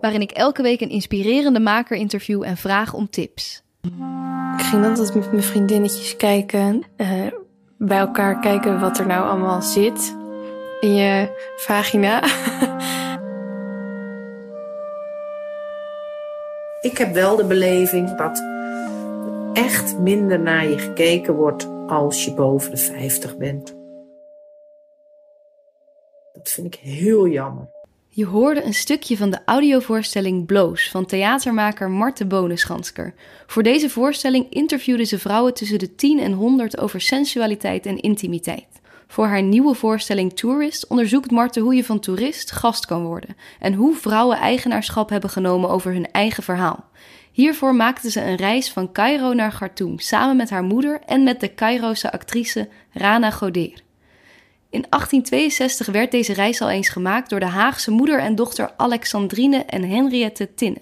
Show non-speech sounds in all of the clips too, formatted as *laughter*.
waarin ik elke week een inspirerende maker interview en vraag om tips. Ik ging altijd met mijn vriendinnetjes kijken, eh, bij elkaar kijken wat er nou allemaal zit in je vagina. *laughs* Ik heb wel de beleving dat echt minder naar je gekeken wordt als je boven de 50 bent. Dat vind ik heel jammer. Je hoorde een stukje van de audiovoorstelling Bloos van theatermaker Marte Bonenschansker. Voor deze voorstelling interviewde ze vrouwen tussen de 10 en 100 over sensualiteit en intimiteit. Voor haar nieuwe voorstelling Tourist onderzoekt Marte hoe je van toerist gast kan worden en hoe vrouwen eigenaarschap hebben genomen over hun eigen verhaal. Hiervoor maakte ze een reis van Cairo naar Khartoum samen met haar moeder en met de Cairose actrice Rana Goder. In 1862 werd deze reis al eens gemaakt door de Haagse moeder en dochter Alexandrine en Henriette Tinne.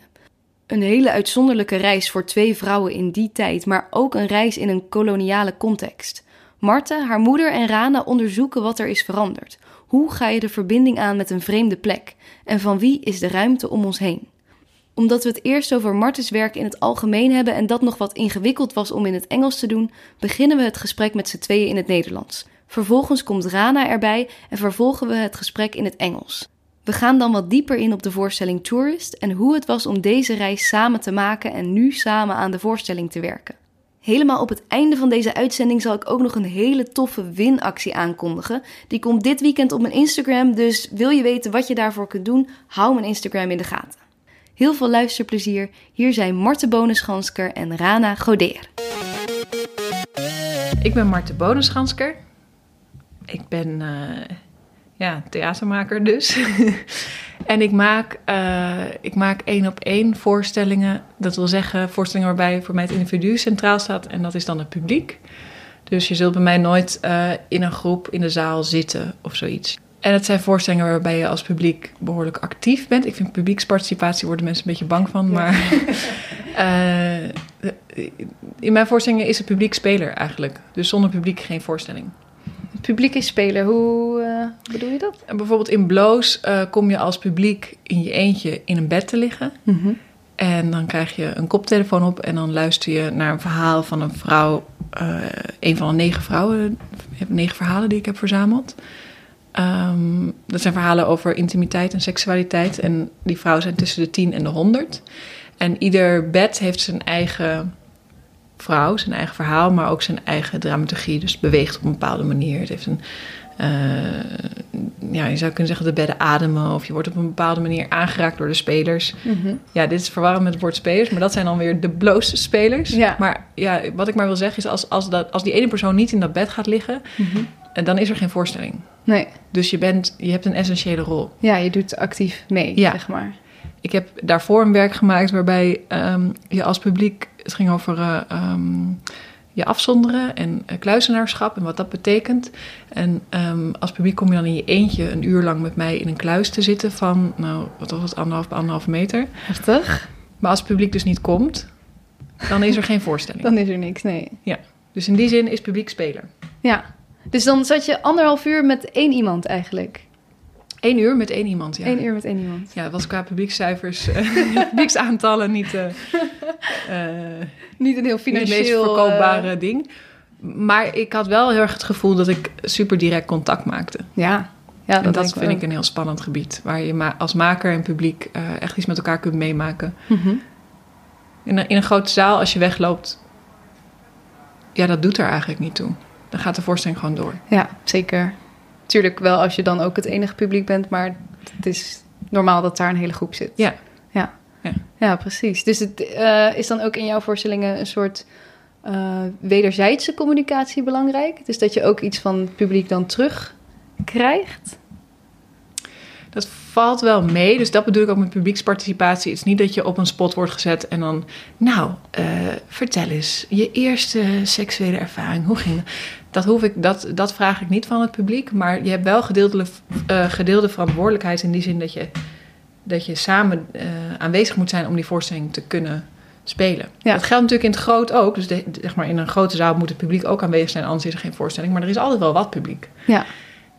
Een hele uitzonderlijke reis voor twee vrouwen in die tijd, maar ook een reis in een koloniale context. Martha, haar moeder en Rana onderzoeken wat er is veranderd. Hoe ga je de verbinding aan met een vreemde plek? En van wie is de ruimte om ons heen? Omdat we het eerst over Martens werk in het algemeen hebben en dat nog wat ingewikkeld was om in het Engels te doen, beginnen we het gesprek met z'n tweeën in het Nederlands. Vervolgens komt Rana erbij en vervolgen we het gesprek in het Engels. We gaan dan wat dieper in op de voorstelling Tourist en hoe het was om deze reis samen te maken en nu samen aan de voorstelling te werken. Helemaal op het einde van deze uitzending zal ik ook nog een hele toffe winactie aankondigen. Die komt dit weekend op mijn Instagram, dus wil je weten wat je daarvoor kunt doen, hou mijn Instagram in de gaten. Heel veel luisterplezier. Hier zijn Marte Bonenschansker en Rana Goder. Ik ben Marte Bonenschansker. Ik ben uh, ja, theatermaker dus. *laughs* en ik maak, uh, ik maak één op één voorstellingen. Dat wil zeggen voorstellingen waarbij voor mij het individu centraal staat. En dat is dan het publiek. Dus je zult bij mij nooit uh, in een groep in de zaal zitten of zoiets. En het zijn voorstellingen waarbij je als publiek behoorlijk actief bent. Ik vind publieksparticipatie worden mensen een beetje bang van. Maar uh, *laughs* in mijn voorstellingen is het publiek speler eigenlijk. Dus zonder publiek geen voorstelling. Publiek is speler, hoe uh, bedoel je dat? En bijvoorbeeld in Bloos uh, kom je als publiek in je eentje in een bed te liggen. Mm -hmm. En dan krijg je een koptelefoon op en dan luister je naar een verhaal van een vrouw. een van de negen vrouwen, negen verhalen die ik heb verzameld. Um, dat zijn verhalen over intimiteit en seksualiteit. En die vrouwen zijn tussen de 10 en de 100. En ieder bed heeft zijn eigen vrouw, zijn eigen verhaal, maar ook zijn eigen dramaturgie. Dus het beweegt op een bepaalde manier. Het heeft een. Uh, ja, je zou kunnen zeggen de bedden ademen. Of je wordt op een bepaalde manier aangeraakt door de spelers. Mm -hmm. Ja, dit is verwarrend met het woord spelers, maar dat zijn dan weer de blootste spelers. Ja. Maar ja, wat ik maar wil zeggen is, als, als, dat, als die ene persoon niet in dat bed gaat liggen, mm -hmm. dan is er geen voorstelling. Nee. Dus je, bent, je hebt een essentiële rol. Ja, je doet actief mee, ja. zeg maar. Ik heb daarvoor een werk gemaakt waarbij um, je als publiek... Het ging over uh, um, je afzonderen en uh, kluizenaarschap en wat dat betekent. En um, als publiek kom je dan in je eentje een uur lang met mij in een kluis te zitten van... Nou, wat was het? Anderhalf bij anderhalf meter. Heftig. Maar als het publiek dus niet komt, dan is er geen voorstelling. *laughs* Dan is er niks, nee. Ja, dus in die zin is publiek speler. Ja, dus dan zat je anderhalf uur met één iemand eigenlijk. Eén uur met één iemand, ja. Eén uur met één iemand. Ja, dat was qua publiekscijfers, uh, *laughs* publieksaantallen niet, uh, uh, niet een heel financieel... Niet het meest verkoopbare ding. Maar ik had wel heel erg het gevoel dat ik super direct contact maakte. Ja, ja dat, vind ik een heel spannend gebied. Waar je ma als maker en publiek echt iets met elkaar kunt meemaken. Mm -hmm. in, een, in een grote zaal, als je wegloopt... Ja, dat doet er eigenlijk niet toe dan gaat de voorstelling gewoon door. Ja, zeker. Tuurlijk wel als je dan ook het enige publiek bent, maar het is normaal dat daar een hele groep zit. Ja. Ja, ja. ja precies. Dus het uh, is dan ook in jouw voorstellingen een soort uh, wederzijdse communicatie belangrijk? Dus dat je ook iets van het publiek dan terug krijgt? Dat valt wel mee. Dus dat bedoel ik ook met publieksparticipatie. Het is niet dat je op een spot wordt gezet en dan... Nou, eh, vertel eens, je eerste seksuele ervaring, hoe ging dat? Dat, hoef ik, dat, dat vraag ik niet van het publiek. Maar je hebt wel gedeelde, eh, gedeelde verantwoordelijkheid in die zin dat je, dat je samen eh, aanwezig moet zijn om die voorstelling te kunnen spelen. Ja. Dat geldt natuurlijk in het groot ook. Dus de, zeg maar in een grote zaal moet het publiek ook aanwezig zijn, anders is er geen voorstelling. Maar er is altijd wel wat publiek. Ja.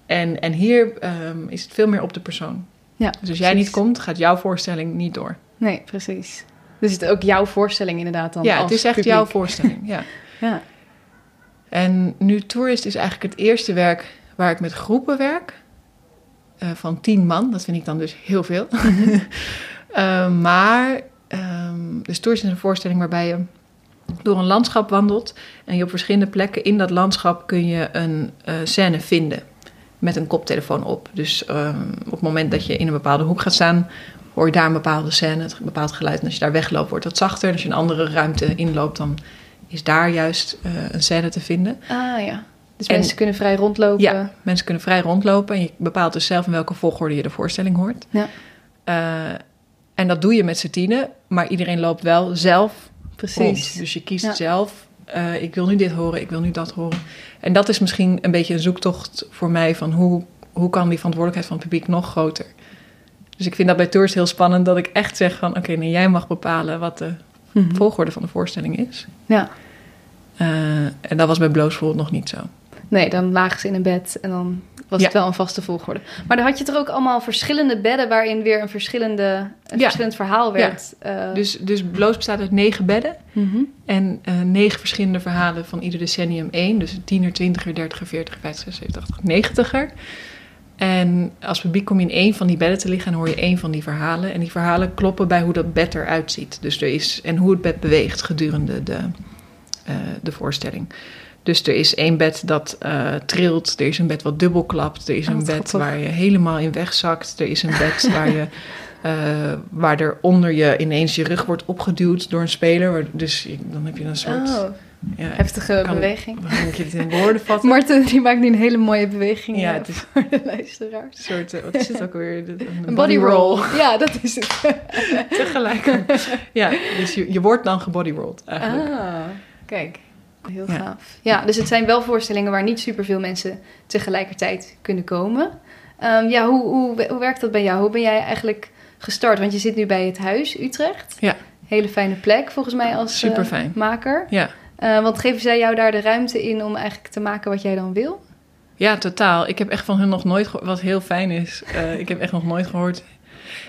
En, en hier ehm, is het veel meer op de persoon. Ja, Dus als jij niet komt, gaat jouw voorstelling niet door. Nee, precies. Dus het is ook jouw voorstelling inderdaad dan ja, als het is echt publiek. jouw voorstelling. Ja. *laughs* Ja. En nu Tourist is eigenlijk het eerste werk waar ik met groepen werk. eh, van tien man. Dat vind ik dan dus heel veel. *laughs* Eh, maar, ehm, dus Tourist is een voorstelling waarbij je door een landschap wandelt. En je op verschillende plekken in dat landschap kun je een eh, scène vinden. Met een koptelefoon op. Dus ehm, op het moment dat je in een bepaalde hoek gaat staan, hoor je daar een bepaalde scène, een bepaald geluid. En als je daar wegloopt, wordt dat zachter. En als je een andere ruimte inloopt, dan is daar juist eh, een scène te vinden. Ah ja. Dus En- mensen kunnen vrij rondlopen. Ja, mensen kunnen vrij rondlopen en je bepaalt dus zelf in welke volgorde je de voorstelling hoort. Ja. Eh, en dat doe je met z'n tienen, maar iedereen loopt wel zelf Precies. rond. Dus je kiest Ja. zelf, eh, ik wil nu dit horen, ik wil nu dat horen. En dat is misschien een beetje een zoektocht voor mij van hoe, hoe kan die verantwoordelijkheid van het publiek nog groter. Dus ik vind dat bij tours heel spannend dat ik echt zeg van oké, nee, jij mag bepalen wat de Mhm. volgorde van de voorstelling is. Ja. Eh, en dat was bij Bloos bijvoorbeeld nog niet zo. Nee, dan lagen ze in een bed en dan was Ja. het wel een vaste volgorde. Maar dan had je toch ook allemaal verschillende bedden waarin weer een, verschillende, een Ja. verschillend verhaal werd. eh, Dus, dus Bloos bestaat uit negen bedden. mhm. En eh, negen verschillende verhalen van ieder decennium één. Dus tiener, twintiger, dertiger, veertiger, vijftiger, zeventiger, negentiger. En als publiek kom je in één van die bedden te liggen en hoor je één van die verhalen. En die verhalen kloppen bij hoe dat bed eruit ziet. Dus er is, en hoe het bed beweegt gedurende de, eh, de voorstelling. Dus er is één bed dat eh, trilt, er is een bed wat dubbelklapt, er is Oh, een bed grappig. waar je helemaal in wegzakt, er is een bed *laughs* waar je eh, waar er onder je ineens je rug wordt opgeduwd door een speler. Dus je- dan heb je een soort Oh, ja, heftige kan- beweging. Hoe moet je het in woorden *laughs* vatten? Marten die maakt nu een hele mooie beweging Ja, eh, het is- voor de luisteraars. Een soort, eh, wat is het ook weer? De- Een, Een body roll. Ja, dat is het. *laughs* Tegelijk. Ja, dus je, je wordt dan gebodyrolled eigenlijk. Ah, kijk. Heel Ja. gaaf. Ja, dus het zijn wel voorstellingen waar niet superveel mensen tegelijkertijd kunnen komen. Ehm, ja, hoe, hoe, hoe werkt dat bij jou? Hoe ben jij eigenlijk gestart? Want je zit nu bij het Huis Utrecht. Ja. Hele fijne plek volgens mij als eh, maker. Ja. Eh, want geven zij jou daar de ruimte in om eigenlijk te maken wat jij dan wil? ja, totaal. Ik heb echt van hun nog nooit gehoord, wat heel fijn is. eh, *laughs* ik heb echt nog nooit gehoord.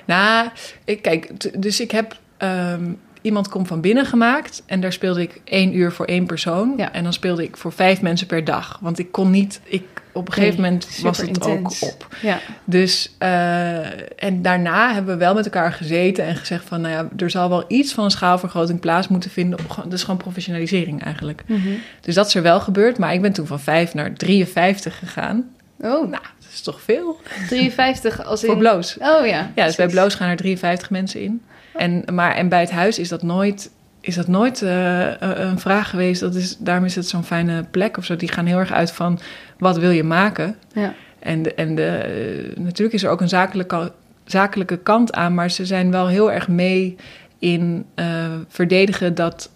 Nou, ik, kijk, dus ik heb ehm, iemand komt van binnen gemaakt en daar speelde ik één uur voor één persoon. Ja. En dan speelde ik voor vijf mensen per dag. Want ik kon niet, ik, op een gegeven Nee, moment was het intens. ook op. Ja. Dus, eh, en daarna hebben we wel met elkaar gezeten en gezegd van, nou ja, er zal wel iets van een schaalvergroting plaats moeten vinden. Op, dat is gewoon professionalisering eigenlijk. Mhm. Dus dat is er wel gebeurd, maar ik ben toen van 5 naar 53 gegaan. Oh, Nou, dat is toch veel? 53 als in... Voor Bloos. Oh ja. Ja, dus bij. Bloos gaan er 53 mensen in. En, maar, en bij het huis is dat nooit, is dat nooit eh, een- een vraag geweest. Dat is, daarom is het zo'n fijne plek of zo. Die gaan heel erg uit van, wat wil je maken? Ja. En, de, en de, eh, natuurlijk is er ook een zakelijke, zakelijke kant aan, maar ze zijn wel heel erg mee in eh, verdedigen dat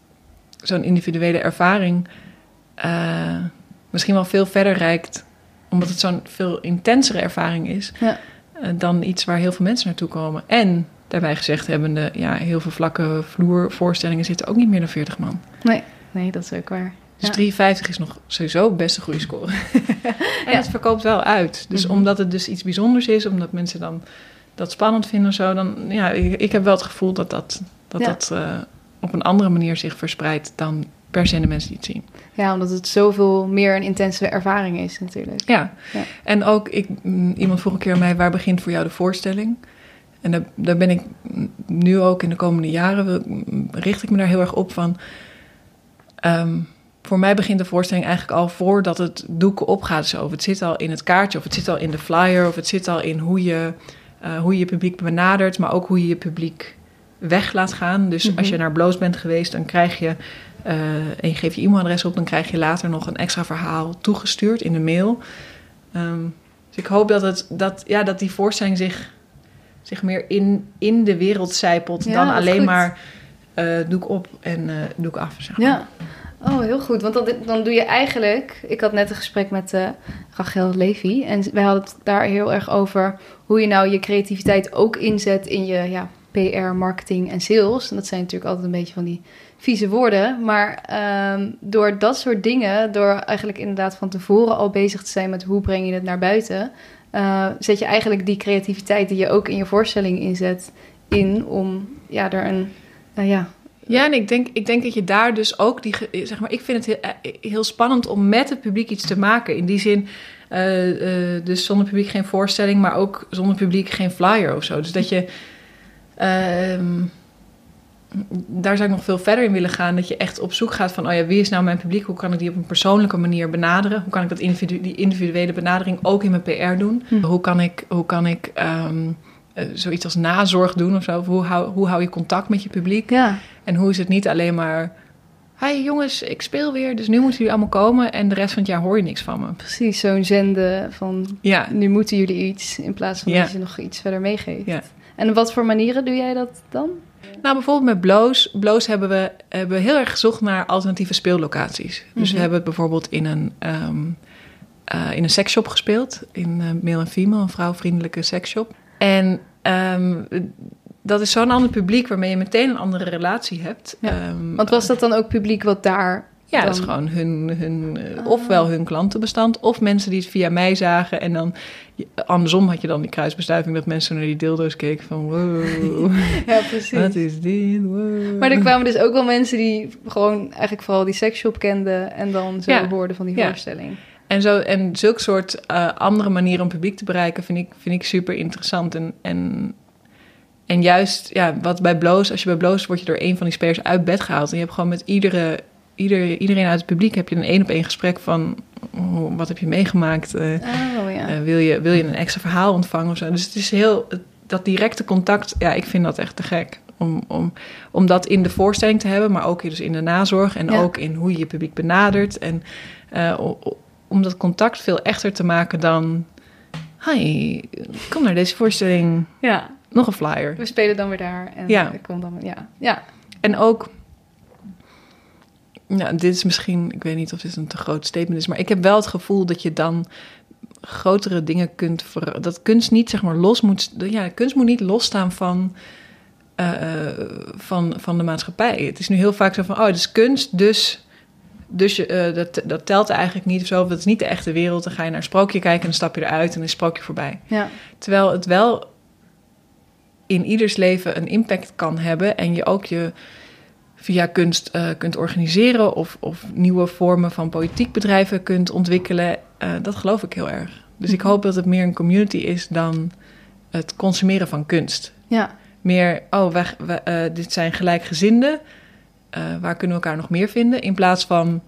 zo'n individuele ervaring eh, misschien wel veel verder reikt, omdat het zo'n veel intensere ervaring is Ja. eh, dan iets waar heel veel mensen naartoe komen. En daarbij gezegd hebbende, ja, heel veel vlakke vloervoorstellingen zitten ook niet meer dan 40 man. Nee, nee, dat is ook waar. Dus Ja. 53 is nog sowieso best een goede score. *laughs* en Ja. het verkoopt wel uit. Dus Mhm. omdat het dus iets bijzonders is, omdat mensen dan dat spannend vinden of zo, dan ja, ik, ik heb wel het gevoel dat dat, dat, Ja. dat eh, op een andere manier zich verspreidt dan per se de mensen die het zien. Ja, omdat het zoveel meer een intense ervaring is natuurlijk. Ja, Ja. en ook ik, mm, iemand vroeg een keer aan mij, waar begint voor jou de voorstelling? En daar, daar ben ik nu ook in de komende jaren, richt ik me daar heel erg op van... ehm, voor mij begint de voorstelling eigenlijk al voordat het doek opgaat. Zo. Of het zit al in het kaartje, of het zit al in de flyer... of het zit al in hoe je, eh, hoe je je publiek benadert... maar ook hoe je je publiek weg laat gaan. Dus Mhm. als je naar Bloos bent geweest, dan krijg je... eh, en je geeft je e-mailadres op, dan krijg je later nog een extra verhaal toegestuurd in de mail. Ehm, dus ik hoop dat, het, dat, ja, dat die voorstelling zich zich meer in, in de wereld zijpelt Ja, dan alleen goed. maar eh, doe ik op en eh, doe ik af. Zeg maar. Ja. Oh, heel goed. Want dan, dan doe je eigenlijk... Ik had net een gesprek met eh, Rachel Levy. En wij hadden het daar heel erg over... hoe je nou je creativiteit ook inzet in je ja, PR, marketing en sales. En dat zijn natuurlijk altijd een beetje van die vieze woorden. Maar ehm, door dat soort dingen... door eigenlijk inderdaad van tevoren al bezig te zijn... met hoe breng je het naar buiten... eh, zet je eigenlijk die creativiteit die je ook in je voorstelling inzet... in om ja, er een... nou ja, Ja, en ik denk, ik denk dat je daar dus ook die. Zeg maar, ik vind het heel, eh, heel spannend om met het publiek iets te maken. In die zin, eh, eh, dus zonder publiek geen voorstelling, maar ook zonder publiek geen flyer of zo. Dus dat je. ehm, daar zou ik nog veel verder in willen gaan. Dat je echt op zoek gaat van: oh ja, wie is nou mijn publiek? Hoe kan ik die op een persoonlijke manier benaderen? Hoe kan ik dat individu die individuele benadering ook in mijn PR doen? Hm. Hoe kan ik, hoe kan ik ehm, eh, zoiets als nazorg doen of zo? Of hoe, hou, hoe hou je contact met je publiek? ja, En hoe is het niet alleen maar... Hi jongens, ik speel weer, dus nu moeten jullie allemaal komen... en de rest van het jaar hoor je niks van me. precies zo'n zenden van Ja, nu moeten jullie iets in plaats van Ja. dat je nog iets verder meegeeft. Ja. En op wat voor manieren doe jij dat dan? Nou bijvoorbeeld met Bloos. Bloos hebben we, hebben we heel erg gezocht naar alternatieve speellocaties. Dus Mhm. we hebben het bijvoorbeeld in een, ehm eh, in een seksshop gespeeld. In eh Male en Female, een vrouwvriendelijke seksshop. En ehm, dat is zo'n ander publiek waarmee je meteen een andere relatie hebt. Ja, Ehm, Want was dat dan ook publiek wat daar... Ja, dan- dat is gewoon hun, hun eh, Ah. ofwel hun klantenbestand, of mensen die het via mij zagen. En dan andersom had je dan die kruisbestuiving dat mensen naar die dildo's keken van wow, *laughs* Ja, precies. wat is dit? Wow. Maar er kwamen dus ook wel mensen die gewoon eigenlijk vooral die seksshop kenden... en dan zo Ja. hoorden van die Ja. voorstelling. En, zo, en zulke soort eh, andere manieren om publiek te bereiken vind ik, vind ik super interessant. En, en, en juist, ja, wat bij Bloos, als je bij Bloos word je door een van die spelers uit bed gehaald. En je hebt gewoon met iedere, ieder, iedereen uit het publiek heb je een één op één gesprek van oh, wat heb je meegemaakt? Eh, Oh ja. Eh, wil, je, wil je een extra verhaal ontvangen of zo? Dus het is heel... Dat directe contact, ja, ik vind dat echt te gek. Om, om, om dat in de voorstelling te hebben, maar ook dus in de nazorg. En Ja. ook in hoe je je publiek benadert. En eh, om dat contact veel echter te maken dan... Hi, kom naar deze voorstelling. ja, Nog een flyer. we spelen dan weer daar. En Ja. ik kom dan, ja. ja. En ook... Ja, dit is misschien... Ik weet niet of dit een te groot statement is... maar ik heb wel het gevoel dat je dan grotere dingen kunt... Ver, dat kunst niet, zeg maar, los moet... Ja, kunst moet niet losstaan van... eh, eh, van, van de maatschappij. Het is nu heel vaak zo van... Oh, het is kunst, dus... Dus je, eh, dat, dat telt eigenlijk niet of zo. Dat is niet de echte wereld. Dan ga je naar een sprookje kijken en dan stap je eruit... en dan is sprookje voorbij. ja. Terwijl het wel in ieders leven een impact kan hebben en je ook je via kunst eh, kunt organiseren of, of nieuwe vormen van politiek bedrijven kunt ontwikkelen. Eh, dat geloof ik heel erg. Dus ik hoop dat het meer een community is dan het consumeren van kunst. ja. Meer, oh, wij, wij, eh, dit zijn gelijkgezinden. Waar kunnen we elkaar nog meer vinden? In plaats van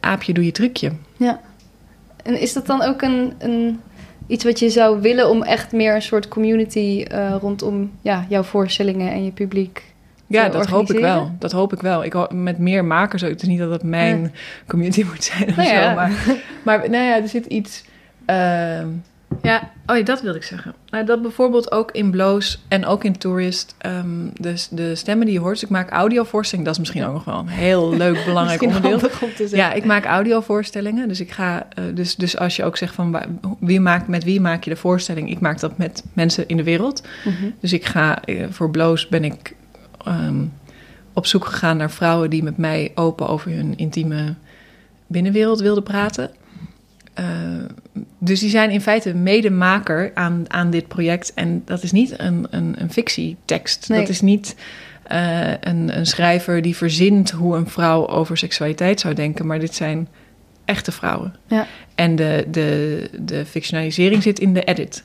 aapje, doe je trucje. Ja. En is dat dan ook een, een, iets wat je zou willen om echt meer een soort community rondom ja, jouw voorstellingen en je publiek Ja, dat hoop ik wel. Dat hoop ik wel. Ik hoop, met meer makers ook. Het is niet dat het mijn community *laughs* moet zijn of Nou zo. ja. Maar, *laughs* maar nou ja, er zit iets... ehm, ja, oh ja, dat wilde ik zeggen. Nou, dat bijvoorbeeld ook in Bloos en ook in Tourist... ehm, dus de stemmen die je hoort... Dus ik maak audiovoorstellingen. Dat is misschien ook nog wel een heel *laughs* leuk, belangrijk onderdeel. Ja, ik maak audiovoorstellingen. Dus ik ga. eh, dus, dus als je ook zegt van wie maakt, met wie maak je de voorstelling? Ik maak dat met mensen in de wereld. Mhm. Dus ik ga eh, voor Bloos ben ik ehm, op zoek gegaan naar vrouwen die met mij open over hun intieme binnenwereld wilden praten. Eh, dus die zijn in feite medemaker aan, aan dit project. En dat is niet een, een, een fictietekst. Nee. Dat is niet eh, een, een schrijver die verzint hoe een vrouw over seksualiteit zou denken. Maar dit zijn echte vrouwen. Ja. En de, de, de fictionalisering zit in de edit.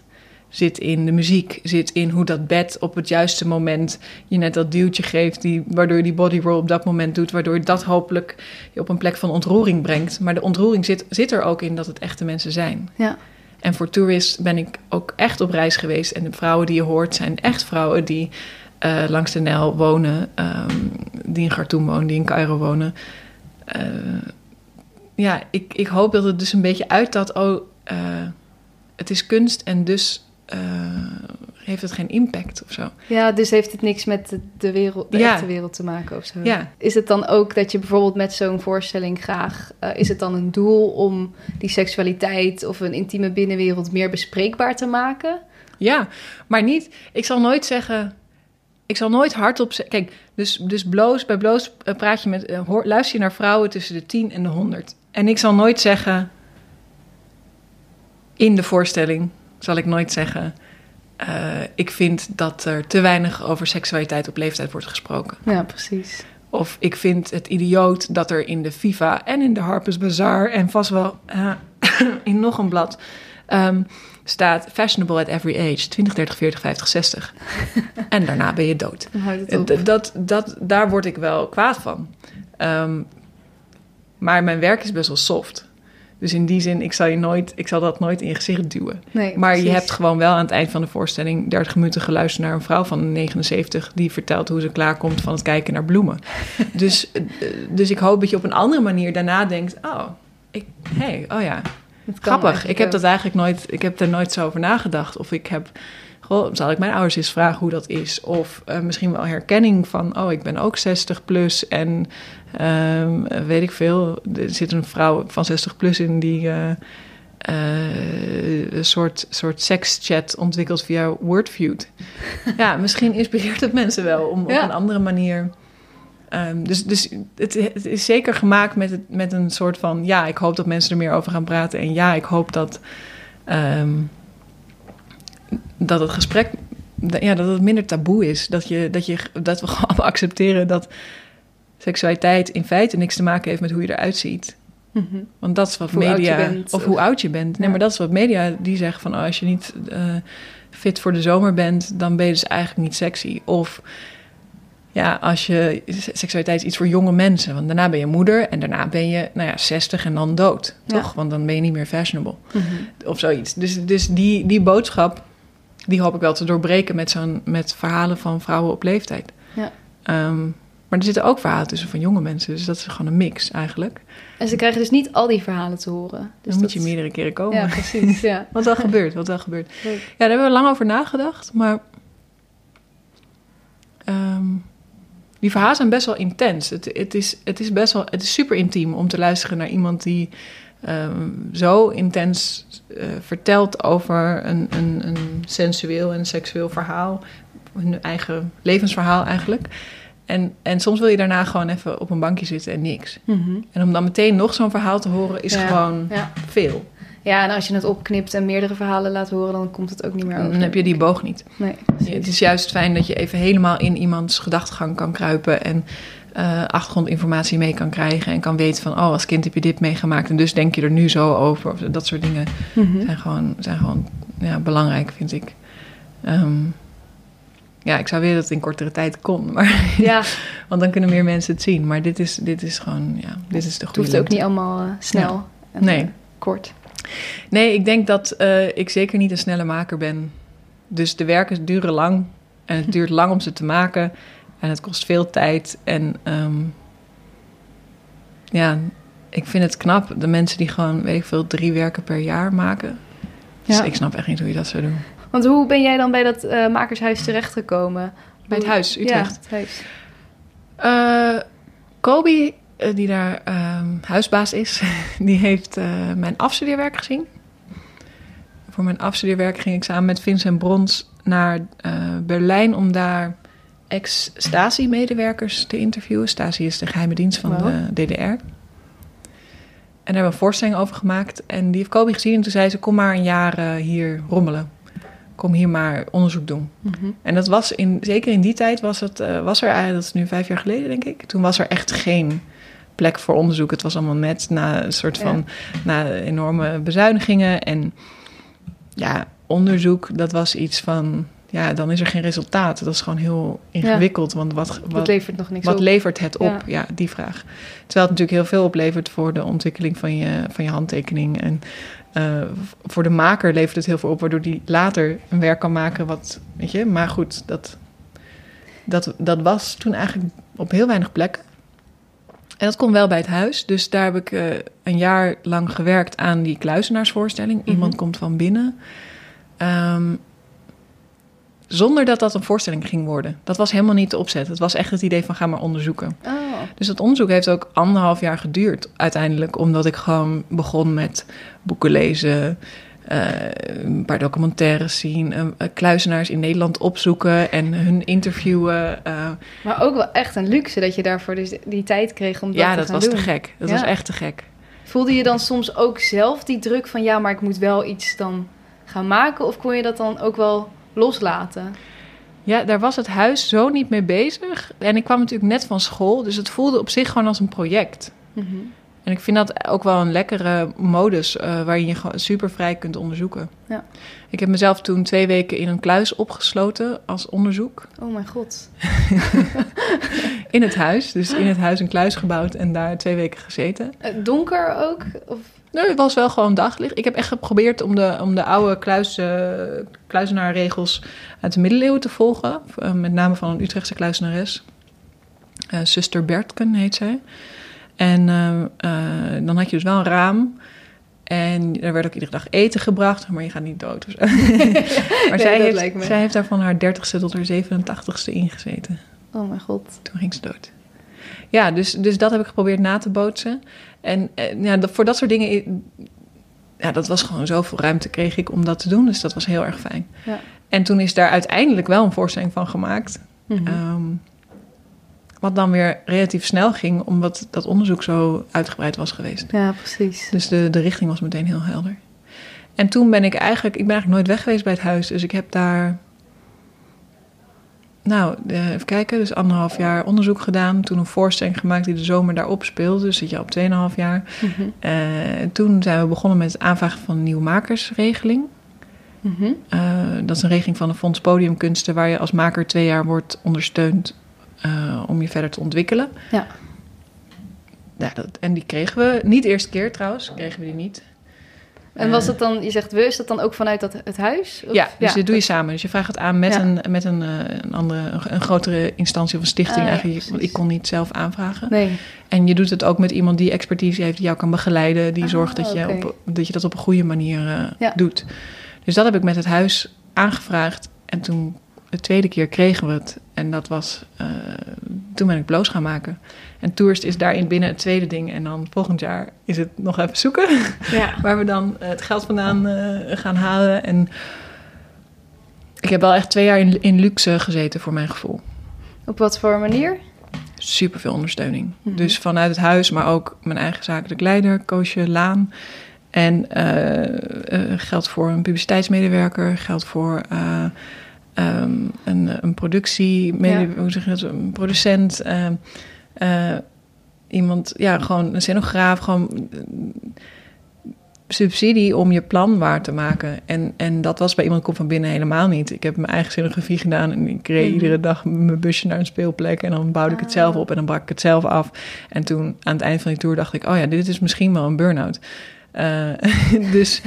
Zit in de muziek, zit in hoe dat bed op het juiste moment je net dat duwtje geeft, die, waardoor je die body roll op dat moment doet, waardoor je dat hopelijk je op een plek van ontroering brengt. Maar de ontroering zit, zit er ook in dat het echte mensen zijn. Ja. En voor tourist ben ik ook echt op reis geweest. En de vrouwen die je hoort zijn echt vrouwen die eh, langs de Nijl wonen, ehm, die in Khartoum wonen, die in Cairo wonen. Eh, ja, ik, ik hoop dat het dus een beetje uit dat, oh, het is kunst en dus eh, heeft het geen impact of zo. Ja, dus heeft het niks met de, de wereld, de Ja. echte wereld te maken of zo. Ja. Is het dan ook dat je bijvoorbeeld met zo'n voorstelling graag... eh, is het dan een doel om die seksualiteit of een intieme binnenwereld meer bespreekbaar te maken? Ja, maar niet. Ik zal nooit zeggen. Ik zal nooit hardop zeggen. Kijk, dus, dus bloos, bij bloos eh, praat je met. hoor, luister je naar vrouwen tussen de 10 en de 100. En ik zal nooit zeggen. In de voorstelling zal ik nooit zeggen. eh, ik vind dat er te weinig over seksualiteit op leeftijd wordt gesproken. Ja, precies. Of ik vind het idioot dat er in de FIFA en in de Harper's Bazaar en vast wel eh, *coughs* in nog een blad ehm, staat fashionable at every age 20, 30, 40, 50, 60. en daarna ben je dood. Dat, dat, dat, daar word ik wel kwaad van. Ehm, maar mijn werk is best wel soft. Dus in die zin, ik zal, je nooit, ik zal dat nooit in je gezicht duwen. Nee, Maar je hebt gewoon wel aan het eind van de voorstelling 30 minuten geluisterd naar een vrouw van 79 die vertelt hoe ze klaarkomt van het kijken naar bloemen. *laughs* dus, eh, dus ik hoop dat je op een andere manier daarna denkt: oh, ik, hey, oh ja, grappig. Ik heb dat eigenlijk nooit, ik heb er nooit zo over nagedacht. Of ik heb, goh, zal ik mijn ouders eens vragen hoe dat is? Of eh, misschien wel herkenning van: oh, ik ben ook 60 plus en ehm, weet ik veel. Er zit een vrouw van 60 plus in die. eh, eh, een soort, soort sekschat ontwikkeld via Wordfeud. *laughs* ja, misschien inspireert het mensen wel om Ja. op een andere manier. Ehm, dus dus het, het is zeker gemaakt met, het, met een soort van... ja, ik hoop dat mensen er meer over gaan praten. En ja, ik hoop dat, ehm, dat het gesprek... dat- Ja, dat het minder taboe is. Dat, je, dat, je, dat we *laughs* gewoon allemaal accepteren dat seksualiteit in feite niks te maken heeft met hoe je eruit ziet. Mhm. Want dat is wat Hoe media. bent, of, of- hoe oud je bent. Nee, Ja. maar dat is wat media die zeggen van oh, als je niet eh, fit voor de zomer bent, dan ben je dus eigenlijk niet sexy. Of ja, als je seksualiteit is iets voor jonge mensen. Want daarna ben je moeder en daarna ben je nou ja, 60 en dan dood. Ja. Toch? Want dan ben je niet meer fashionable. Mhm. Of zoiets. Dus, dus die, die boodschap, die hoop ik wel te doorbreken met, zo'n, met verhalen van vrouwen op leeftijd. Ja. Ehm, maar er zitten ook verhalen tussen van jonge mensen. Dus dat is gewoon een mix eigenlijk. En ze krijgen dus niet al die verhalen te horen. Dus dan moet je meerdere keren komen. Ja, precies. Ja. *laughs* Wat wel gebeurt, wat wel gebeurt. Leuk. Ja, daar hebben we lang over nagedacht, maar ehm, die verhalen zijn best wel intens. Het, het, is, het is best wel, het is super intiem om te luisteren naar iemand die ehm, zo intens eh, vertelt over een, een, een sensueel en seksueel verhaal, hun eigen levensverhaal eigenlijk. En, en soms wil je daarna gewoon even op een bankje zitten en niks. Mhm. En om dan meteen nog zo'n verhaal te horen is Ja, gewoon ja. veel. ja, en als je het opknipt en meerdere verhalen laat horen, dan komt het ook niet meer over. Dan heb je die boog niet. Nee, het is juist fijn dat je even helemaal in iemands gedachtegang kan kruipen en eh, achtergrondinformatie mee kan krijgen en kan weten van, oh, als kind heb je dit meegemaakt en dus denk je er nu zo over. Of dat soort dingen Mhm. zijn gewoon, zijn gewoon ja, belangrijk, vind ik. Ehm, ja, ik zou willen dat het in kortere tijd kon, maar, *laughs* Ja, want dan kunnen meer mensen het zien. Maar dit is, dit is gewoon, ja, dit is de het goede hoeft ook niet allemaal eh, snel en Nee. kort. Nee, ik denk dat eh, ik zeker niet een snelle maker ben. Dus de werken duren lang. En het duurt lang om ze te maken. En het kost veel tijd. En ehm, ja, ik vind het knap. De mensen die gewoon, weet ik veel, drie werken per jaar maken. Dus Ja. ik snap echt niet hoe je dat zou doen. Want hoe ben jij dan bij dat eh, makershuis terechtgekomen? Bij het huis, Utrecht. Ja, het huis. Eh Kobe, eh, die daar ehm, huisbaas is, *laughs* die heeft mijn afstudeerwerk gezien. Voor mijn afstudeerwerk ging ik samen met Vincent Brons naar Berlijn om daar ex-Stasi-medewerkers te interviewen. Stasi is de geheime dienst van Wow. de DDR. En daar hebben we een voorstelling over gemaakt. En die heeft Kobe gezien en toen zei ze, kom maar een jaar eh, hier rommelen. Kom hier maar onderzoek doen. Mhm. En dat was in, zeker in die tijd was, het, eh, was er eigenlijk, dat is nu vijf jaar geleden denk ik, toen was er echt geen plek voor onderzoek. Het was allemaal net na een soort Ja. van na enorme bezuinigingen. En ja, onderzoek, dat was iets van, ja, dan is er geen resultaat. Dat is gewoon heel ingewikkeld, want wat, wat, levert nog niks wat op. levert het op? Ja. Ja. die vraag. Terwijl het natuurlijk heel veel oplevert voor de ontwikkeling van je, van je handtekening. En eh, voor de maker levert het heel veel op, waardoor die later een werk kan maken wat, weet je. Maar goed, dat, dat, dat was toen eigenlijk op heel weinig plekken. En dat kon wel bij het huis. Dus daar heb ik eh, een jaar lang gewerkt aan die kluizenaarsvoorstelling. Iemand Mhm. komt van binnen. Ehm, Zonder dat dat een voorstelling ging worden. Dat was helemaal niet de opzet. Het was echt het idee van ga maar onderzoeken. Oh. Dus dat onderzoek heeft ook anderhalf jaar geduurd uiteindelijk. Omdat ik gewoon begon met boeken lezen, eh, een paar documentaires zien, eh, kluizenaars in Nederland opzoeken en hun interviewen. eh. Maar ook wel echt een luxe dat je daarvoor dus die tijd kreeg om dat ja, te dat gaan was doen. te gek. Dat Ja. was echt te gek. Voelde je dan soms ook zelf die druk van ja, maar ik moet wel iets dan gaan maken? Of kon je dat dan ook wel loslaten? Ja, daar was het huis zo niet mee bezig. En ik kwam natuurlijk net van school, dus het voelde op zich gewoon als een project. En ik vind dat ook wel een lekkere modus eh, waarin je gewoon super vrij kunt onderzoeken. Ja. Ik heb mezelf toen twee weken in een kluis opgesloten als onderzoek. Oh mijn god. *laughs* In het huis. Dus in het huis een kluis gebouwd en daar twee weken gezeten. Eh, Donker ook? Of... Nee, het was wel gewoon daglicht. Ik heb echt geprobeerd om de, om de oude kluis, eh, kluizenaarregels uit de middeleeuwen te volgen. Met name van een Utrechtse kluizenares. Zuster Bertken heet zij. En eh, eh, dan had je dus wel een raam. En er werd ook iedere dag eten gebracht, maar je gaat niet dood of zo. *laughs* *laughs* maar zij, heeft, zij heeft daar van haar 30ste tot haar 87ste ingezeten. Oh mijn god. Toen ging ze dood. Ja, dus, dus dat heb ik geprobeerd na te bootsen. En eh, ja, voor dat soort dingen... Ja, dat was gewoon zoveel ruimte kreeg ik om dat te doen. Dus dat was heel erg fijn. Ja. En toen is daar uiteindelijk wel een voorstelling van gemaakt. Ehm, wat dan weer relatief snel ging, omdat dat onderzoek zo uitgebreid was geweest. Ja, precies. Dus de, de richting was meteen heel helder. En toen ben ik eigenlijk, ik ben eigenlijk nooit weg geweest bij het huis. Dus ik heb daar, nou, eh, even kijken, dus anderhalf jaar onderzoek gedaan. Toen een voorstelling gemaakt die de zomer daarop speelde. Dus zit je op 2,5 jaar. Eh, toen zijn we begonnen met het aanvragen van een nieuwe makersregeling. Mhm. Eh, dat is een regeling van de Fonds Podiumkunsten, waar je als maker twee jaar wordt ondersteund eh, om je verder te ontwikkelen. Ja. Ja, dat, en die kregen we, niet de eerste keer trouwens, kregen we die niet. En was dat dan, je zegt we, is dat dan ook vanuit dat, het huis? Of- Ja, dus dit doe je samen. Dus je vraagt het aan met, Ja. een, met een, eh, een, andere, een, grotere instantie of een stichting Ah, eigenlijk. ik kon niet zelf aanvragen. Nee. En je doet het ook met iemand die expertise heeft, die jou kan begeleiden. Die Ah, zorgt dat je, op, dat je dat op een goede manier eh, Ja. doet. Dus dat heb ik met het huis aangevraagd. En toen, de tweede keer kregen we het. En dat was, eh, toen ben ik bloos gaan maken. En Tourist is daarin binnen het tweede ding. En dan volgend jaar is het nog even zoeken. Ja. *laughs* Waar we dan eh, het geld vandaan eh, gaan halen. En ik heb wel echt twee jaar in, in luxe gezeten voor mijn gevoel. Op wat voor manier? Super veel ondersteuning. Mhm. Dus vanuit het huis, maar ook mijn eigen zakelijk leider, Koosje Laan. En geld voor een publiciteitsmedewerker, geld voor eh, ehm, een, een productie, Ja. hoe zeg je dat, een producent. eh, eh, iemand, ja, gewoon een scenograaf, gewoon eh, subsidie om je plan waar te maken. En, en dat was bij iemand komt van binnen helemaal niet. Ik heb mijn eigen scenografie gedaan en ik reed Mhm. iedere dag mijn busje naar een speelplek en dan bouwde ik het Ah. zelf op en dan brak ik het zelf af. En toen aan het eind van die tour dacht ik, oh ja, dit is misschien wel een burn-out. Eh, *laughs* dus,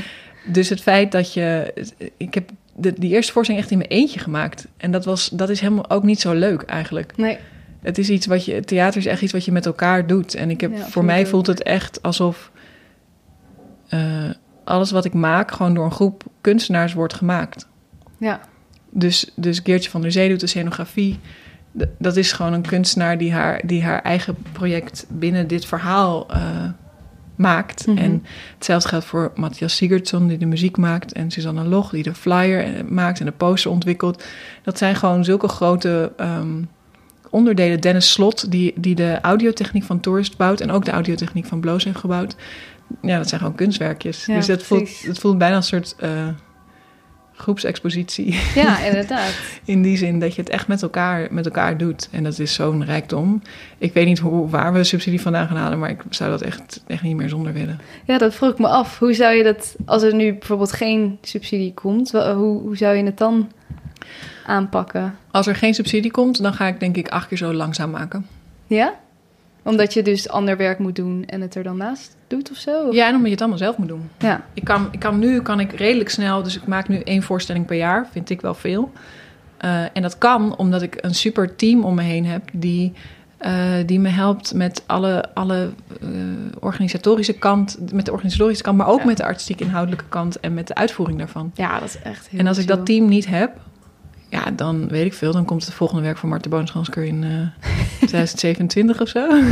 dus het feit dat je, ik heb de, die eerste voorstelling echt in mijn eentje gemaakt en dat was, dat is helemaal ook niet zo leuk eigenlijk. Nee. Het is iets wat je, theater is echt iets wat je met elkaar doet. En ik heb, Ja, voor mij voelt het echt alsof eh, alles wat ik maak gewoon door een groep kunstenaars wordt gemaakt. Ja. Dus, dus Geertje van der Zee doet de scenografie. D- dat is gewoon een kunstenaar die haar, die haar eigen project binnen dit verhaal eh, maakt. Mhm. En hetzelfde geldt voor Matthias Sigurdsson, die de muziek maakt. En Susanne Log, die de flyer eh, maakt en de poster ontwikkelt. Dat zijn gewoon zulke grote ehm, onderdelen. Dennis Slot, die, die de audiotechniek van Tourist bouwt. En ook de audiotechniek van Bloos heeft gebouwd. Ja, dat zijn gewoon kunstwerkjes. Ja, dus dat voelt, het voelt bijna een soort eh, groepsexpositie. ja, *laughs* inderdaad. In die zin dat je het echt met elkaar, met elkaar doet. En dat is zo'n rijkdom. Ik weet niet hoe, waar we subsidie vandaan gaan halen, maar ik zou dat echt, echt niet meer zonder willen. Ja, dat vroeg ik me af. Hoe zou je dat, als er nu bijvoorbeeld geen subsidie komt, hoe, hoe zou je het dan aanpakken? Als er geen subsidie komt, dan ga ik denk ik acht keer zo langzaam maken. Ja? Omdat je dus ander werk moet doen en het er dan naast doet of zo? Of- Ja, en omdat je het allemaal zelf moet doen. Ja. Ik kan, ik kan nu kan ik redelijk snel, dus ik maak nu één voorstelling per jaar, vind ik wel veel. Eh, en dat kan omdat ik een super team om me heen heb die, eh, die me helpt met alle, alle eh, organisatorische kant, met de organisatorische kant, maar ook Ja. met de artistiek inhoudelijke kant en met de uitvoering daarvan. Ja, dat is echt heel En als ik dat team niet heb, ja, dan weet ik veel. Dan komt het volgende werk van Marten Boonsgansker in eh *laughs* 2027 of zo. *laughs*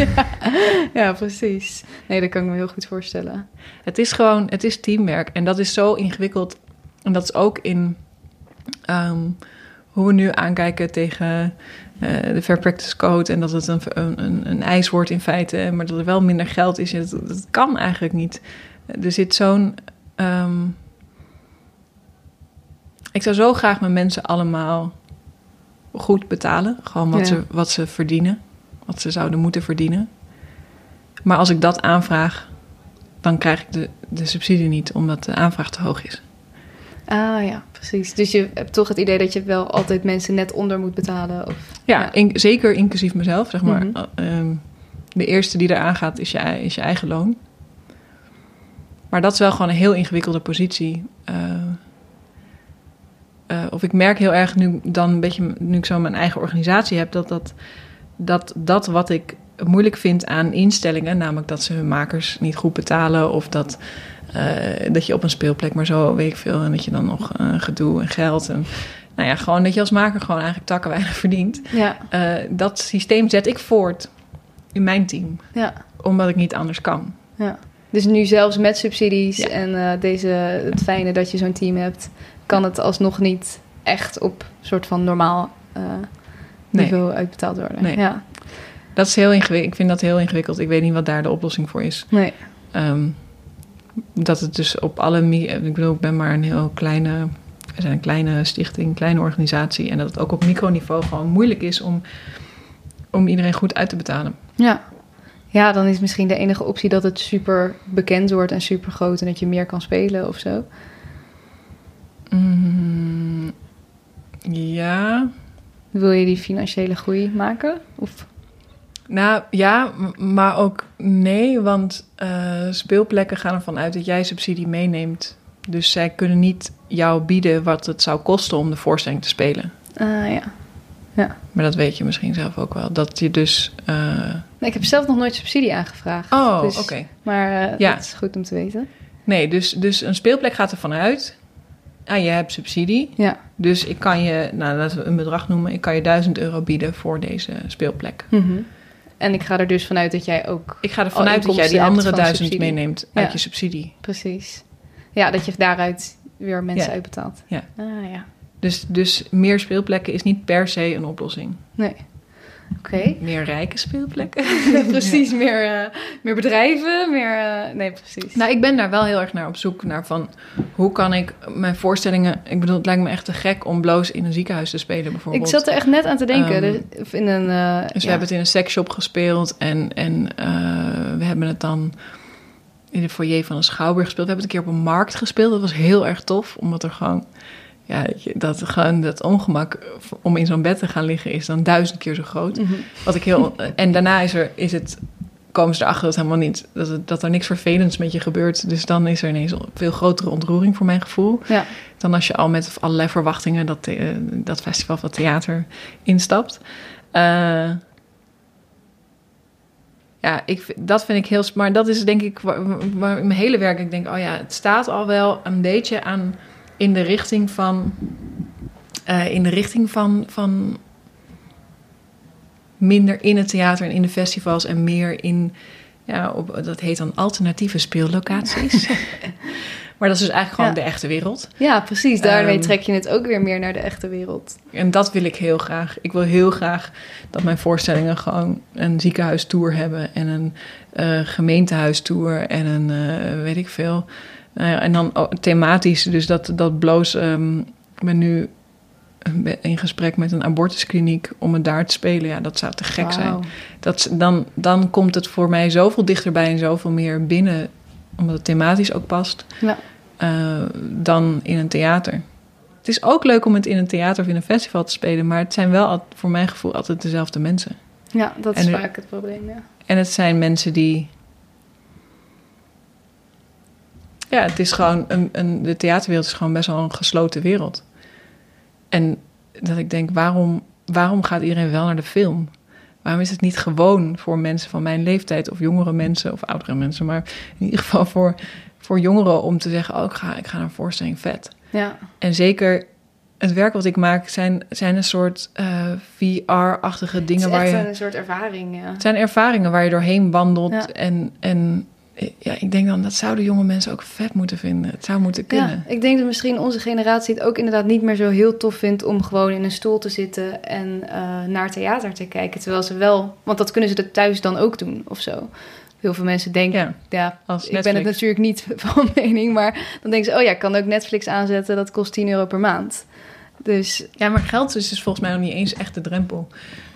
Ja, precies. Nee, dat kan ik me heel goed voorstellen. Het is gewoon, het is teamwerk. En dat is zo ingewikkeld. En dat is ook in ehm, hoe we nu aankijken tegen eh, de Fair Practice Code. En dat het een, een, een, eis wordt in feite. Maar dat er wel minder geld is. Dat, dat kan eigenlijk niet. Er zit zo'n... ehm, ik zou zo graag mijn mensen allemaal goed betalen. Gewoon wat, Ja. ze, wat ze verdienen. Wat ze zouden moeten verdienen. Maar als ik dat aanvraag, dan krijg ik de, de subsidie niet, omdat de aanvraag te hoog is. Ah ja, precies. Dus je hebt toch het idee dat je wel altijd mensen net onder moet betalen? Of... Ja, Ja. in- zeker inclusief mezelf, zeg maar. Mhm. Uh, ehm, de eerste die eraan gaat is je, is je eigen loon. Maar dat is wel gewoon een heel ingewikkelde positie. Eh, eh, of ik merk heel erg nu dan een beetje, nu ik zo mijn eigen organisatie heb, dat dat, dat, dat wat ik moeilijk vind aan instellingen, namelijk dat ze hun makers niet goed betalen of dat, eh, dat je op een speelplek maar zo weet ik veel en dat je dan nog eh, gedoe en geld en nou ja, gewoon dat je als maker gewoon eigenlijk takken weinig verdient. Ja, dat systeem zet ik voort in mijn team, ja, omdat ik niet anders kan. ja. Dus nu zelfs met subsidies Ja. en deze, het fijne dat je zo'n team hebt, kan het alsnog niet echt op soort van normaal eh, Nee. niveau uitbetaald worden. Nee. Ja, Dat is heel ingewikkeld. Ik vind dat heel ingewikkeld. Ik weet niet wat daar de oplossing voor is. nee. Ehm, dat het dus op alle... mi- Ik bedoel, ik ben maar een heel kleine... We zijn een kleine stichting, een kleine organisatie. En dat het ook op microniveau gewoon moeilijk is om, om iedereen goed uit te betalen. Ja. ja, dan is misschien de enige optie dat het super bekend wordt en super groot en dat je meer kan spelen of zo. Mm, ja, Wil je die financiële groei maken? Of... Nou ja, maar ook nee, want eh, speelplekken gaan ervan uit dat jij subsidie meeneemt. Dus zij kunnen niet jou bieden wat het zou kosten om de voorstelling te spelen. Ah ja. Maar dat weet je misschien zelf ook wel. Dat je dus. eh, Nee, ik heb zelf nog nooit subsidie aangevraagd. Oh, Dus- oké. Maar eh, Ja. dat is goed om te weten. Nee, dus, dus een speelplek gaat ervan uit. Ah, je hebt subsidie. Ja. Dus ik kan je, nou laten we een bedrag noemen. Ik kan je 1000 euro bieden voor deze speelplek. Mhm. En ik ga er dus vanuit dat jij ook... Ik ga ervan Al uit dat jij die andere van 1000 subsidie. meeneemt uit Ja. je subsidie. Precies. Ja, dat je daaruit weer mensen Ja. uitbetaalt. Ja. Ah ja. Dus, dus meer speelplekken is niet per se een oplossing. Nee. Oké. Meer rijke speelplekken. *laughs* precies. Meer, eh, meer bedrijven, meer... eh, nee, precies. Nou, ik ben daar wel heel erg naar op zoek naar van hoe kan ik mijn voorstellingen. Ik bedoel, het lijkt me echt te gek om bloos in een ziekenhuis te spelen, bijvoorbeeld. ik zat er echt net aan te denken. Dus- in een... eh, Dus we ja. hebben het in een seksshop gespeeld en, en we hebben het dan in de foyer van een schouwburg gespeeld. We hebben het een keer op een markt gespeeld. Dat was heel erg tof, omdat er gewoon, ja, dat, gewoon dat ongemak om in zo'n bed te gaan liggen is dan duizend keer zo groot. Mhm. Wat ik heel, *laughs* en daarna is, er, is het, komen ze erachter dat, helemaal niet, dat, het- dat er niks vervelends met je gebeurt. Dus dan is er ineens een veel grotere ontroering voor mijn gevoel. Ja. Dan als je al met allerlei verwachtingen dat, eh, dat festival van theater instapt. Eh, ja, ik, dat vind ik heel... Maar dat is denk ik waar, waar in mijn hele werk... Ik denk, oh ja, het staat al wel een beetje aan... in de richting van... eh, in de richting van, van... minder in het theater en in de festivals... en meer in... Ja, op, dat heet dan alternatieve speellocaties. *laughs* maar dat is dus eigenlijk gewoon Ja. de echte wereld. ja, precies. Daarmee Ehm, trek je het ook weer meer naar de echte wereld. En dat wil ik heel graag. Ik wil heel graag dat mijn voorstellingen gewoon een ziekenhuistour hebben en een eh gemeentehuistour en een eh, weet ik veel. Nou en dan ook thematisch, dus dat, dat bloos. ehm, ik ben nu in gesprek met een abortuskliniek om het daar te spelen. Ja, dat zou te gek zijn. Dat, dan, dan komt het voor mij zoveel dichterbij en zoveel meer binnen, omdat het thematisch ook past, Ja. eh, dan in een theater. Het is ook leuk om het in een theater of in een festival te spelen, maar het zijn wel voor mijn gevoel altijd dezelfde mensen. Ja, dat is En nu- vaak het probleem, ja. En het zijn mensen die. Ja, het is gewoon. Een, een, de theaterwereld is gewoon best wel een gesloten wereld. En dat ik denk, waarom, waarom gaat iedereen wel naar de film? Waarom is het niet gewoon voor mensen van mijn leeftijd of jongere mensen of oudere mensen, maar in ieder geval voor, voor jongeren om te zeggen: Oh, ik ga, ik ga naar een voorstelling vet. Ja, En zeker het werk wat ik maak zijn, zijn een soort eh, VR-achtige Het dingen is waar je. een soort ervaring, ja. Het zijn ervaringen waar je doorheen wandelt. Ja. En, en ja, ik denk dan dat zouden jonge mensen ook vet moeten vinden. Het zou moeten kunnen. Ja, ik denk dat misschien onze generatie het ook inderdaad niet meer zo heel tof vindt om gewoon in een stoel te zitten en eh, naar theater te kijken. Terwijl ze wel, want dat kunnen ze er thuis dan ook doen of zo. Heel veel mensen denken, Ja, ja, als ik ben het natuurlijk niet *laughs* van mening, maar dan denken ze, oh ja, ik kan ook Netflix aanzetten, dat kost 10 euro per maand. Dus Ja, maar geld is dus volgens mij nog niet eens echt de drempel.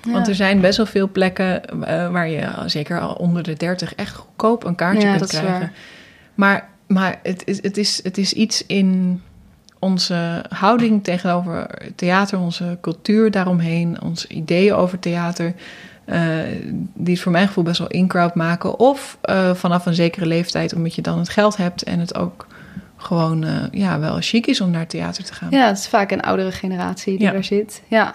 Ja. Want er zijn best wel veel plekken eh, waar je, zeker al onder de 30, echt goedkoop een kaartje Ja, kunt dat is krijgen. waar. Maar, maar het, is, het, is, het is iets in onze houding tegenover theater, onze cultuur daaromheen, onze ideeën over theater, eh, die het voor mijn gevoel best wel in-crowd maken. Of eh, vanaf een zekere leeftijd, omdat je dan het geld hebt en het ook gewoon ja, wel chic is om naar theater te gaan. ja, het is vaak een oudere generatie die Ja. daar zit. Ja.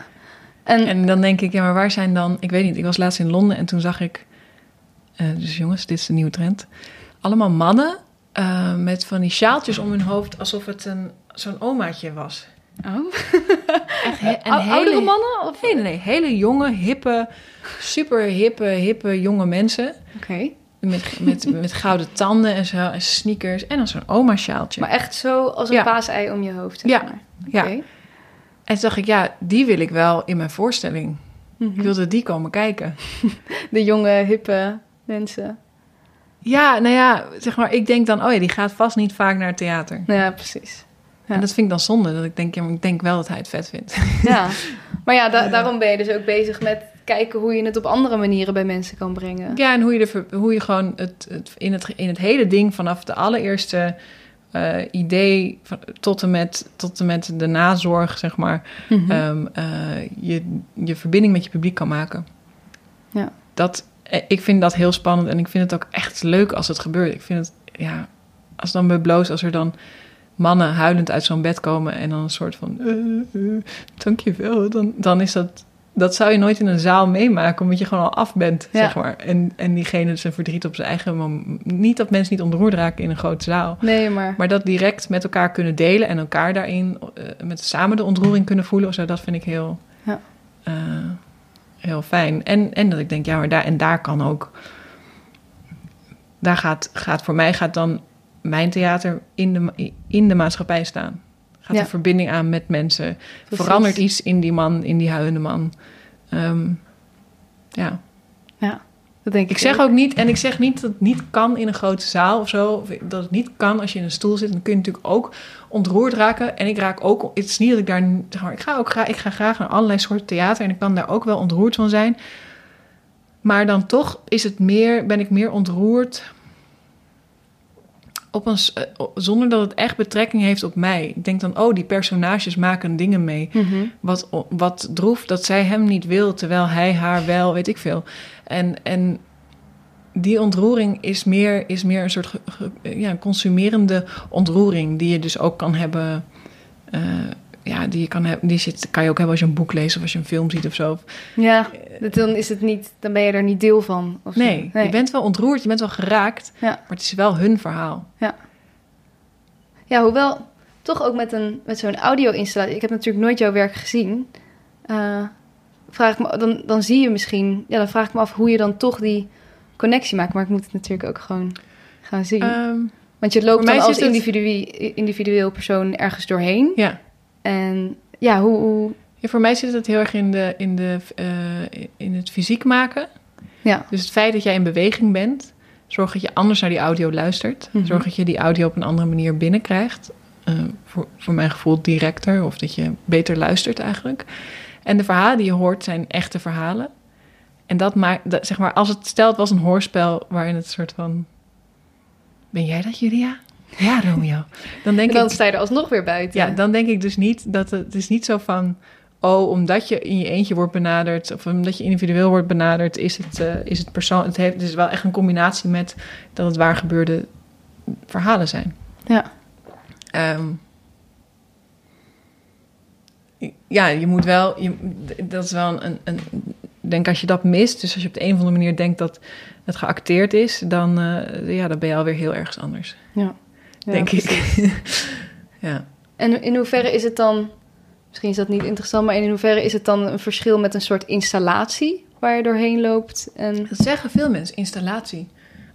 En, En dan denk ik, ja, maar waar zijn dan... Ik weet niet, ik was laatst in Londen en toen zag ik... eh, dus jongens, dit is de nieuwe trend. Allemaal mannen eh, met van die sjaaltjes om hun hoofd... alsof het een, zo'n omaatje was. oh. *laughs* Echt he- en hele- oudere mannen? Of? Nee, nee, nee. Hele jonge, hippe, super hippe, hippe jonge mensen. Oké. Met, met, met gouden tanden en zo, en sneakers. En dan zo'n oma-sjaaltje. Maar echt zo als een Ja. paasei om je hoofd, zeg Ja. maar. Ja. En toen dacht ik, ja, die wil ik wel in mijn voorstelling. Mhm. Ik wilde die komen kijken. *laughs* De jonge, hippe mensen. Ja, nou ja, zeg maar, ik denk dan, oh ja, die gaat vast niet vaak naar het theater. Ja, precies. Ja. En dat vind ik dan zonde, dat ik denk, ja, maar ik denk wel dat hij het vet vindt. *laughs* Ja. Maar ja, da- daarom ben je dus ook bezig met kijken hoe je het op andere manieren bij mensen kan brengen. Ja, en hoe je, er, hoe je gewoon het, het, in, het, in het hele ding, vanaf de allereerste eh, idee van, tot, en met, tot en met de nazorg, zeg maar, Mhm. ehm, eh, je, je verbinding met je publiek kan maken. Ja. Dat, eh, ik vind dat heel spannend en ik vind het ook echt leuk als het gebeurt. Ik vind het, ja, als dan bij Bloos, als er dan mannen huilend uit zo'n bed komen en dan een soort van, eh, dankjewel, dan, dan is dat, dat zou je nooit in een zaal meemaken, omdat je gewoon al af bent, Ja. zeg maar. En, en diegene zijn verdriet op zijn eigen mom- Niet dat mensen niet ontroerd raken in een grote zaal. Nee, maar... Maar dat direct met elkaar kunnen delen en elkaar daarin eh, met samen de ontroering kunnen voelen of zo, dat vind ik heel, Ja. eh, heel fijn. En, en dat ik denk, ja, maar daar, en daar kan ook, daar gaat, gaat voor mij gaat dan mijn theater in de, in de maatschappij staan. Gaat een verbinding aan met mensen. Precies. Verandert iets in die man, in die huilende man. Ehm, ja. Ja, dat denk ik Ik zeg ook niet, en ik zeg niet dat het niet kan in een grote zaal of zo. Of dat het niet kan als je in een stoel zit. Dan kun je natuurlijk ook ontroerd raken. En ik raak ook, het is niet dat ik daar, zeg maar, ik ga ook graag, ik ga graag naar allerlei soorten theater. En ik kan daar ook wel ontroerd van zijn. Maar dan toch is het meer, ben ik meer ontroerd op een, eh, zonder dat het echt betrekking heeft op mij. Ik denk dan, oh, die personages maken dingen mee Mhm. wat, wat droef dat zij hem niet wil, terwijl hij haar wel, weet ik veel. En, en die ontroering is meer, is meer een soort ge- ge- ja, consumerende ontroering, die je dus ook kan hebben. eh, ja, die je kan hebben, die zit, kan je ook hebben als je een boek leest of als je een film ziet of zo. Ja, dan is het niet... Dan ben je er niet deel van. Of zo. Nee, je bent wel ontroerd, je bent wel geraakt, Ja. maar het is wel hun verhaal. Ja, hoewel toch ook met, een, met zo'n audio-installatie. Ik heb natuurlijk nooit jouw werk gezien. Eh, vraag ik me, dan, dan zie je misschien. Ja, dan vraag ik me af hoe je dan toch die connectie maakt. Maar ik moet het natuurlijk ook gewoon gaan zien. Ehm, Want je loopt dan als individu- individueel persoon ergens doorheen. ja. En ja, hoe. hoe Ja, voor mij zit het heel erg in, de, in, de, eh, in het fysiek maken. ja, Dus het feit dat jij in beweging bent, zorgt dat je anders naar die audio luistert. Mhm. Zorgt dat je die audio op een andere manier binnenkrijgt. Eh, voor, voor mijn gevoel directer, of dat je beter luistert eigenlijk. En de verhalen die je hoort zijn echte verhalen. En dat maakt, dat, zeg maar, als het stelt was een hoorspel waarin het soort van. Ben jij dat, Julia? Ja, Romeo. Dan denk en dan ik. sta je er alsnog weer buiten. Ja, dan denk ik dus niet dat het, het is niet zo van. Oh, omdat je in je eentje wordt benaderd, of omdat je individueel wordt benaderd, is het, eh, is het persoon. Het, heeft, het is wel echt een combinatie met dat het waar gebeurde verhalen zijn. Ja. Ehm, ja, je moet wel. Je, dat is wel een, een. Ik denk als je dat mist, dus als je op de een of andere manier denkt dat het geacteerd is, dan, eh, ja, dan ben je alweer heel ergens anders, Ja. Ja, denk precies. ik. *laughs* ja. En in hoeverre is het dan misschien is dat niet interessant, maar in hoeverre is het dan een verschil met een soort installatie waar je doorheen loopt? En... Dat zeggen veel mensen, installatie.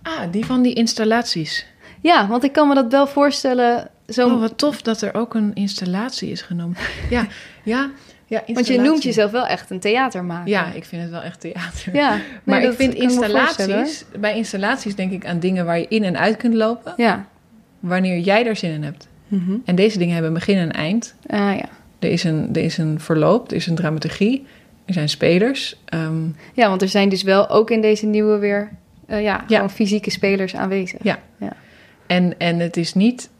Ah, die van die installaties. Ja, want ik kan me dat wel voorstellen. Zo... Oh, wat tof dat er ook een installatie is genomen. *laughs* Ja, ja, ja Want je noemt jezelf wel echt een theatermaker. Ja, ik vind het wel echt theater. Ja, *laughs* nee, maar ik vind installaties... Bij installaties denk ik aan dingen waar je in en uit kunt lopen. Ja. Wanneer jij daar zin in hebt. Mhm. En deze dingen hebben een begin en een eind. Ah ja. Er is een, er is een verloop, er is een dramaturgie. Er zijn spelers. ehm, Ja, want er zijn dus wel ook in deze nieuwe weer eh, ja, fysieke spelers aanwezig. Ja. ja. En, en het is niet.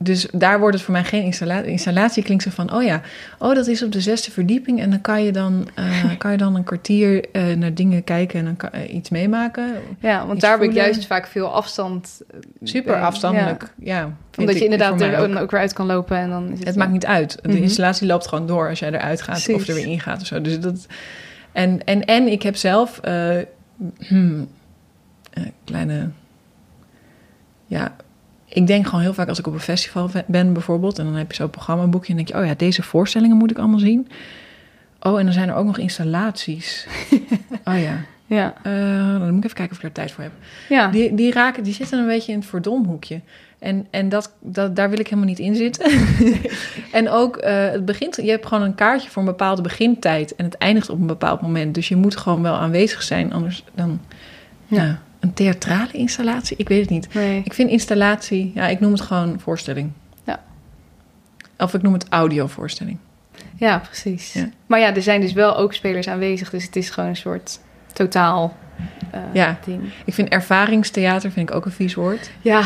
Dus daar wordt het voor mij geen installatie. Installatie klinkt zo van: oh ja, oh, dat is op de zesde verdieping. En dan kan je dan, eh, *laughs* kan je dan een kwartier eh, naar dingen kijken en dan kan, eh, iets meemaken. Ja, want daar heb ik voelen. juist vaak veel afstand. Super afstandelijk. Ja. Omdat ik je inderdaad er ook. ook weer uit kan lopen en dan is het... Het maakt niet uit. De Mhm. installatie loopt gewoon door als jij eruit gaat of er weer ingaat of zo. Dus dat, en, en, en ik heb zelf hmm, kleine. Ja, ik denk gewoon heel vaak als ik op een festival ben bijvoorbeeld. En dan heb je zo'n programmaboekje en denk je, oh ja, deze voorstellingen moet ik allemaal zien. Oh, en dan zijn er ook nog installaties. *laughs* oh ja. Ja, Eh, dan moet ik even kijken of ik er tijd voor heb. ja. Die, die raken, die zitten een beetje in het verdomhoekje. En, en dat, dat, daar wil ik helemaal niet in zitten. *laughs* en ook, eh, het begint, je hebt gewoon een kaartje voor een bepaalde begintijd. En het eindigt op een bepaald moment. Dus je moet gewoon wel aanwezig zijn. Anders dan Ja. ja. Een theatrale installatie. Ik weet het niet. Nee. Ik vind installatie, ja, ik noem het gewoon voorstelling. Ja. Of ik noem het audiovoorstelling. Ja, precies. Ja. Maar ja, er zijn dus wel ook spelers aanwezig, dus het is gewoon een soort totaal eh, Ja. ding. Ik vind ervaringstheater vind ik ook een vies woord. Ja,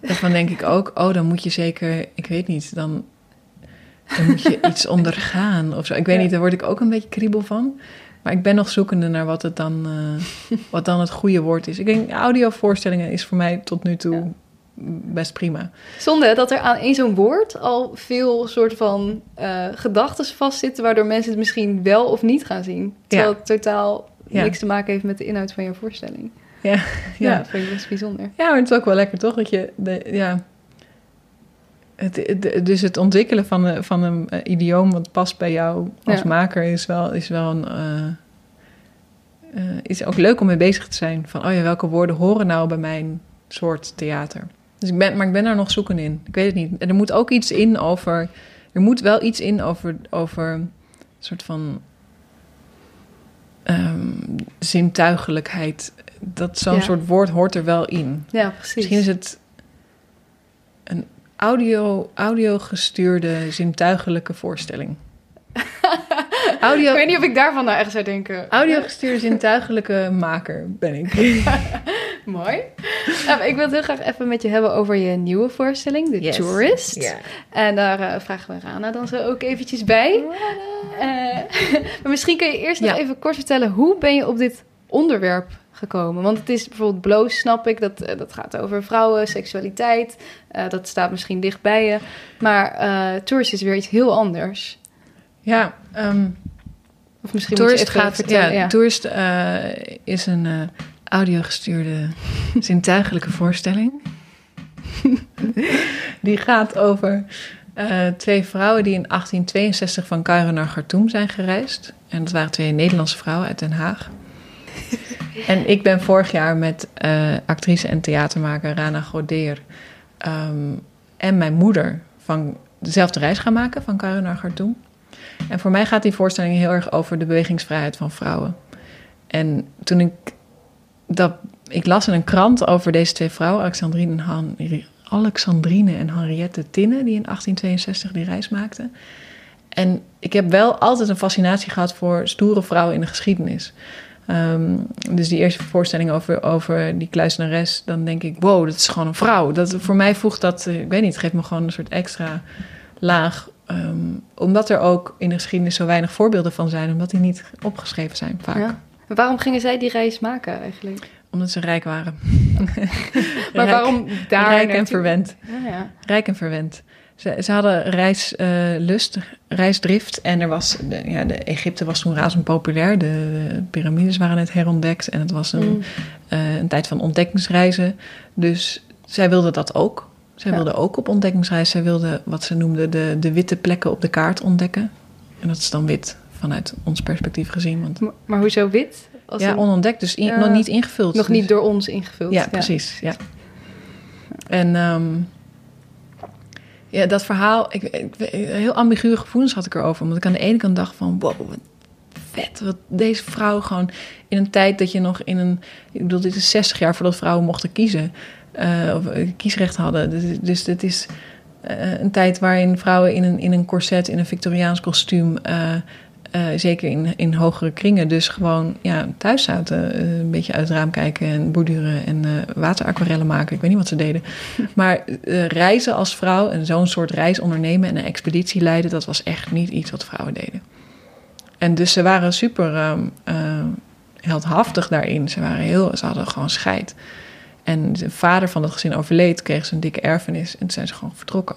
Daarvan denk ik ook, oh, dan moet je zeker, ik weet niet, dan, dan moet je *laughs* iets ondergaan of zo. Ik weet Ja. niet, daar word ik ook een beetje kriebel van. Maar ik ben nog zoekende naar wat, het dan, eh, *laughs* wat dan het goede woord is. Ik denk, audiovoorstellingen is voor mij tot nu toe Ja. best prima. zonde dat er aan één zo'n woord al veel soort van eh gedachten vastzitten, waardoor mensen het misschien wel of niet gaan zien. Terwijl Ja. het totaal Ja. niks te maken heeft met de inhoud van je voorstelling. Ja, Ja, ja. vind ik best bijzonder. ja, maar het is ook wel lekker toch? Dat je, de, ja, het, het- dus het ontwikkelen van, een- van een eh, idioom wat past bij jou als Ja. maker is wel, is wel een. eh, eh, is ook leuk om mee bezig te zijn. Van, oh ja, welke woorden horen nou bij mijn soort theater? Dus ik ben, maar ik ben daar nog zoeken in. Ik weet het niet. En er moet ook iets in over. Er moet wel iets in over, over een soort van. ehm, zintuigelijkheid. Dat zo'n Ja. soort woord hoort er wel in. Ja, precies. Misschien is het audio, audio gestuurde zintuigelijke voorstelling. audio, *laughs* Ik weet niet of ik daarvan nou echt zou denken. audio gestuurde zintuigelijke maker ben ik. *laughs* Mooi. Ja, maar ik wil het heel graag even met je hebben over je nieuwe voorstelling, The Yes. Tourist. En daar eh, vragen we Rana dan zo ook eventjes bij. Eh, *laughs* maar misschien kun je eerst nog Ja. even kort vertellen, hoe ben je op dit onderwerp gekomen? Want het is bijvoorbeeld bloos, snap ik, dat, eh, dat gaat over vrouwen, seksualiteit. Eh, dat staat misschien dicht bij je. Maar eh Tourist is weer iets heel anders. Ja, ehm Of misschien Tourist moet je even gaat. vertellen. ja, Ja, Tourist eh, is een audio gestuurde zintuigelijke *laughs* voorstelling. *laughs* die gaat over twee vrouwen die in 1862 van Cairo naar Khartoum zijn gereisd. En dat waren twee Nederlandse vrouwen uit Den Haag. En ik ben vorig jaar met eh, actrice en theatermaker Rana Godeer ehm, en mijn moeder van dezelfde reis gaan maken van Cairo naar Khartoum. En voor mij gaat die voorstelling heel erg over de bewegingsvrijheid van vrouwen. En toen ik dat ik las in een krant over deze twee vrouwen, Alexandrine en, Han, Alexandrine en Henriette Tinne, die in 1862 die reis maakten. En ik heb wel altijd een fascinatie gehad voor stoere vrouwen in de geschiedenis. Ehm, dus die eerste voorstelling over, over die kluisenares, dan denk ik, wow, dat is gewoon een vrouw. Dat, voor mij voegt dat, eh, ik weet niet, geeft me gewoon een soort extra laag. ehm, omdat er ook in de geschiedenis zo weinig voorbeelden van zijn, omdat die niet opgeschreven zijn vaak. Ja. Waarom gingen zij die reis maken eigenlijk? Omdat ze rijk waren. *laughs* Maar Rijk- waarom daar Rijk en verwend. Ja, ja. Rijk en verwend. Ze, ze hadden reislust, reisdrift. En er was, de, ja, de Egypte was toen razend populair. De, de piramides waren net herontdekt. En het was een, Mm. eh, een tijd van ontdekkingsreizen. Dus zij wilden dat ook. Zij Ja. wilden ook op ontdekkingsreis. Zij wilden wat ze noemden de, de witte plekken op de kaart ontdekken. En dat is dan wit vanuit ons perspectief gezien. Want, Maar, maar hoezo wit? Als ja, onontdekt, dus in- nog niet ingevuld. nog Dus- niet door ons ingevuld. Ja, precies. Ja. En ehm, ja, dat verhaal, ik, heel ambiguë gevoelens had ik erover. Omdat ik aan de ene kant dacht van, wow, wat vet. Wat deze vrouw gewoon in een tijd dat je nog in een... Ik bedoel, dit is 60 jaar voordat vrouwen mochten kiezen. eh, of eh, kiesrecht hadden. Dus, dus dit is eh, een tijd waarin vrouwen in een, in een corset, in een Victoriaans kostuum... eh, zeker in, in hogere kringen, dus gewoon ja, thuis zaten. eh, een beetje uit het raam kijken en borduren en eh wateraquarellen maken. Ik weet niet wat ze deden. *laughs* Maar reizen als vrouw en zo'n soort reis ondernemen en een expeditie leiden... dat was echt niet iets wat vrouwen deden. En dus ze waren super ehm, eh, heldhaftig daarin. Ze, waren heel, ze hadden gewoon scheid. En de vader van het gezin overleed, kreeg ze een dikke erfenis... en toen zijn ze gewoon vertrokken.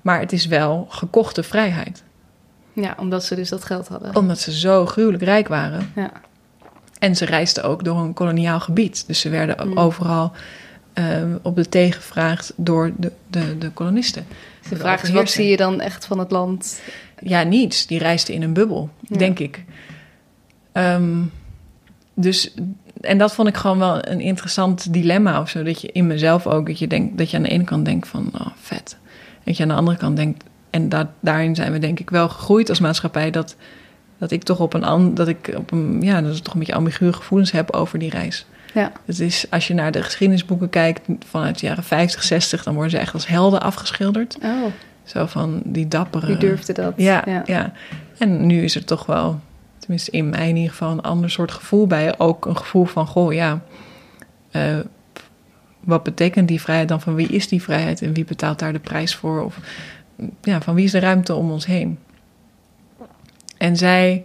Maar het is wel gekochte vrijheid Ja, omdat ze dus dat geld hadden. omdat ze zo gruwelijk rijk waren. Ja. En ze reisden ook door een koloniaal gebied. Dus ze werden Mm. overal eh, op de thee gevraagd door de, de, de kolonisten. De vraag is, wat zie je dan echt van het land? Ja, niets. Die reisden in een bubbel, Ja. denk ik. Ehm, dus, en dat vond ik gewoon wel een interessant dilemma of zo. Dat je in mezelf ook, dat je, denkt, dat je aan de ene kant denkt van, oh, vet. Dat je aan de andere kant denkt, en dat, daarin zijn we denk ik wel gegroeid als maatschappij, dat, dat ik toch op een, an, dat ik op een, ja, dat ik toch een beetje ambiguë gevoelens heb over die reis. Ja. Het is, als je naar de geschiedenisboeken kijkt vanuit de jaren 50, 60, dan worden ze echt als helden afgeschilderd. Oh, Zo van die dappere. wie durfde dat? Ja, ja. En nu is er toch wel, tenminste in mij in ieder geval, een ander soort gevoel bij. Ook een gevoel van, goh, ja, eh, wat betekent die vrijheid dan? Van wie is die vrijheid en wie betaalt daar de prijs voor? Of ja, van wie is de ruimte om ons heen? En zij,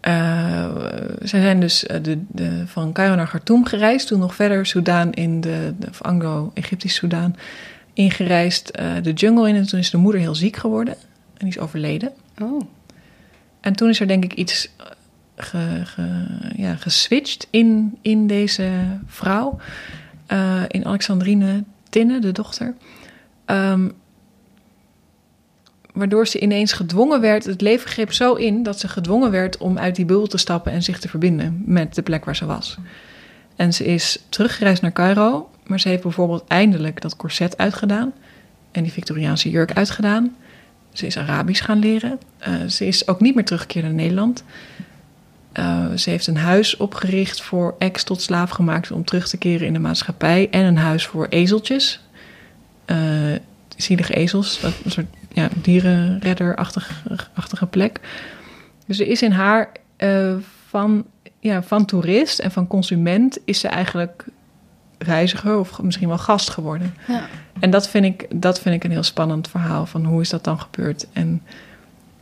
eh, zij zijn dus eh, de, de, van Cairo naar Khartoum gereisd, toen nog verder Soudaan in de, de of Anglo-Egyptisch Soudaan ingereisd, eh, de jungle in. En toen is de moeder heel ziek geworden en die is overleden. Oh, En toen is er denk ik iets ge, ge- ja, geswitcht in, in deze vrouw. in Alexandrine Tinne, de dochter. Ehm, waardoor ze ineens gedwongen werd. Het leven greep zo in dat ze gedwongen werd om uit die bubbel te stappen en zich te verbinden met de plek waar ze was. En ze is teruggereisd naar Cairo, maar ze heeft bijvoorbeeld eindelijk dat corset uitgedaan en die Victoriaanse jurk uitgedaan. Ze is Arabisch gaan leren. Eh, ze is ook niet meer teruggekeerd naar Nederland. Eh, ze heeft een huis opgericht voor ex tot slaaf gemaakt om terug te keren in de maatschappij. En een huis voor ezeltjes. Eh, zielige ezels. dat- soort ja, dierenredder-achtige plek. Dus er is in haar eh, van, ja, van toerist en van consument is ze eigenlijk reiziger of misschien wel gast geworden. ja. En dat vind, ik, dat vind ik een heel spannend verhaal van hoe is dat dan gebeurd en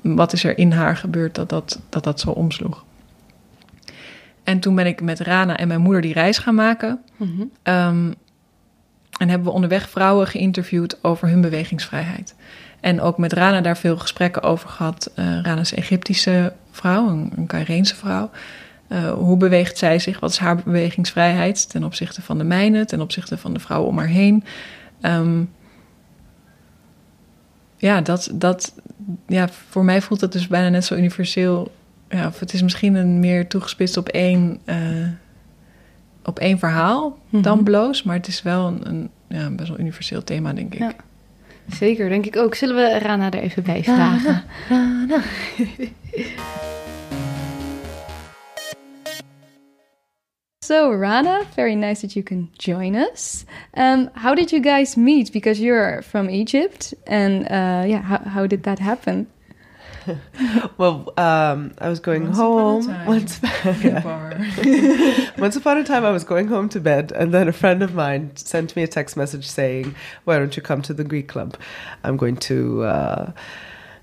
wat is er in haar gebeurd dat dat, dat, dat zo omsloeg. En toen ben ik met Rana en mijn moeder die reis gaan maken. Mhm. Ehm, en hebben we onderweg vrouwen geïnterviewd over hun bewegingsvrijheid. En ook met Rana daar veel gesprekken over gehad. Eh Rana is een Egyptische vrouw, een, een vrouw. Eh, hoe beweegt zij zich? Wat is haar bewegingsvrijheid ten opzichte van de mijne, ten opzichte van de vrouwen om haar heen? Ehm, ja, dat, dat, ja, voor mij voelt het dus bijna net zo universeel. Ja, of het is misschien een meer toegespitst op één, eh, op één verhaal dan Mhm. bloos. Maar het is wel een, een ja, best wel universeel thema, denk ik. Ja. Zeker, denk ik ook. Zullen we Rana er even bij vragen? *laughs* So, Rana, very nice that you can join us. Um, how did you guys meet? Because you're from Egypt, and uh, yeah, how, how did that happen? *laughs* Well, um, I was going Once upon a home. time. Once, *laughs* bar. *laughs* once upon a time, I was going home to bed, and then a friend of mine sent me a text message saying, "Why don't you come to the Greek club? I'm going to." Uh,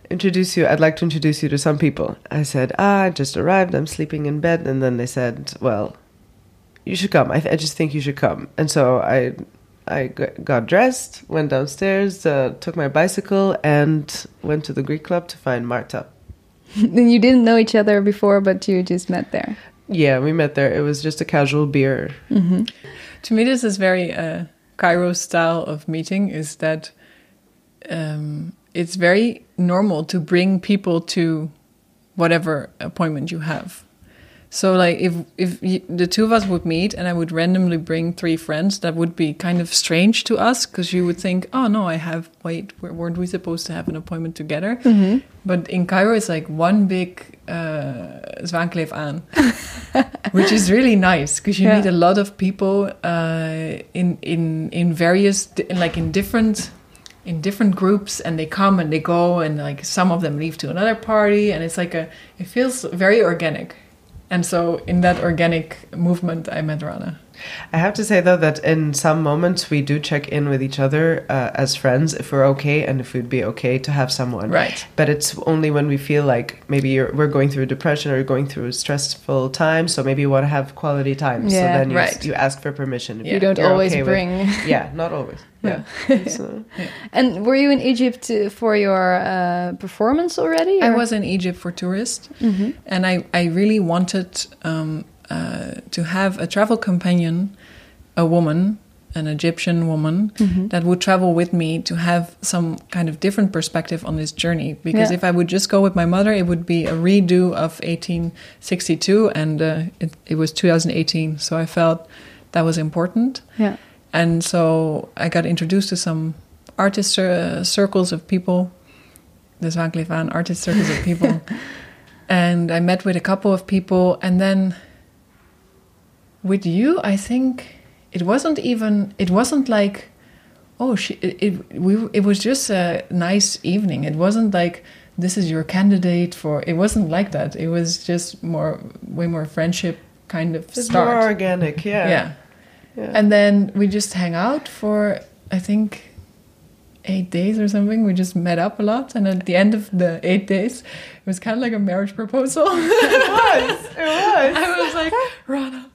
Introduce you. I'd like to introduce you to some people. I said, ah, I just arrived. I'm sleeping in bed. And then they said, well, you should come. I, I just think you should come. And so I, I g- got dressed, went downstairs, uh, took my bicycle, and went to the Greek club to find Marta. *laughs* then you didn't know each other before, but you just met there. Yeah, we met there. It was just a casual beer. hmm To me, this is very uh, Cairo style of meeting. Is that um, it's very normal to bring people to whatever appointment you have. So like if if the two of us would meet and I would randomly bring three friends, that would be kind of strange to us because you would think, oh no, I have wait, weren't we supposed to have an appointment together? But in Cairo, it's like one big uh, zwaankleef aan, *laughs* which is really nice because you Yeah. meet a lot of people uh, in in in various like in different in different groups and they come and they go and like some of them leave to another party and it's like a it feels very organic and so in that organic movement i met rana I have to say though that in some moments we do check in with each other uh, as friends if we're okay and if we'd be okay to have someone. Right. But it's only when we feel like maybe you're, we're going through depression or you're going through a stressful time, so maybe you want to have quality time. so Yeah, then you, right. you ask for permission. if You You don't always okay with- bring. *laughs* yeah, not always. *laughs* Yeah. so, *laughs* And were you in Egypt uh, for your uh, performance already? i was in egypt for tourist Mhm. and i i really wanted um, uh, to have a travel companion a woman an egyptian woman Mhm. that would travel with me to have some kind of different perspective on this journey. Because Yeah. if I would just go with my mother, it would be a redo of 1862, and uh, it, it was 2018. So I felt that was important. Yeah. And so I got introduced to some artist uh, circles of people, the Zwanklevan artist circles of people. *laughs* and I met with a couple of people, and then with you, I think it wasn't even, it wasn't like, oh, she, it, it, we, it was just a nice evening. It wasn't like, this is your candidate for, it wasn't like that. It was just more, way more friendship kind of it's start. more organic. Yeah. yeah. Yeah. And then we just hang out for I think eight days or something. We just met up a lot, and at the end of the eight days, it was kind of like a marriage proposal. *laughs* it was. It was. *laughs* I was like, Rana,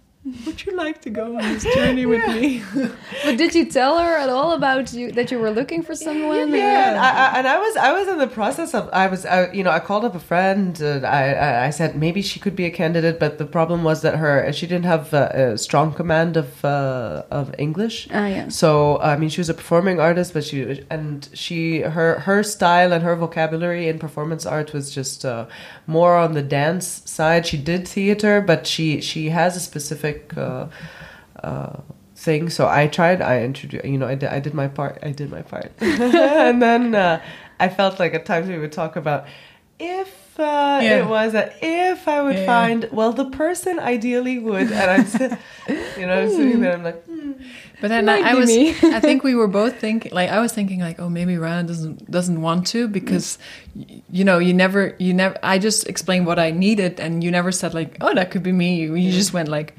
would you like to go on this journey with me? *laughs* But did you tell her at all about you that you were looking for someone? Yeah, and I, I, and I was I was in the process of I was I, you know I called up a friend and I, I I said maybe she could be a candidate, but the problem was that her she didn't have uh, a strong command of uh, of English. Ah, yeah. So I mean, she was a performing artist, but she and she her her style and her vocabulary in performance art was just uh, more on the dance side. She did theater, but she she has a specific. Uh, uh, thing so i tried i introduced you know i did, I did my part i did my part *laughs* *laughs* and then uh, i felt like at times we would talk about if uh, Yeah. it was a if i would Yeah. find well the person ideally would and i'm sit- you know I'm *laughs* sitting there i'm like hmm. But then I, I was. I think we were both thinking, like I was thinking, like, oh, maybe Rana doesn't doesn't want to because, y- you know, you never, you never. I just explained what I needed, and you never said like, oh, that could be me. You just went like,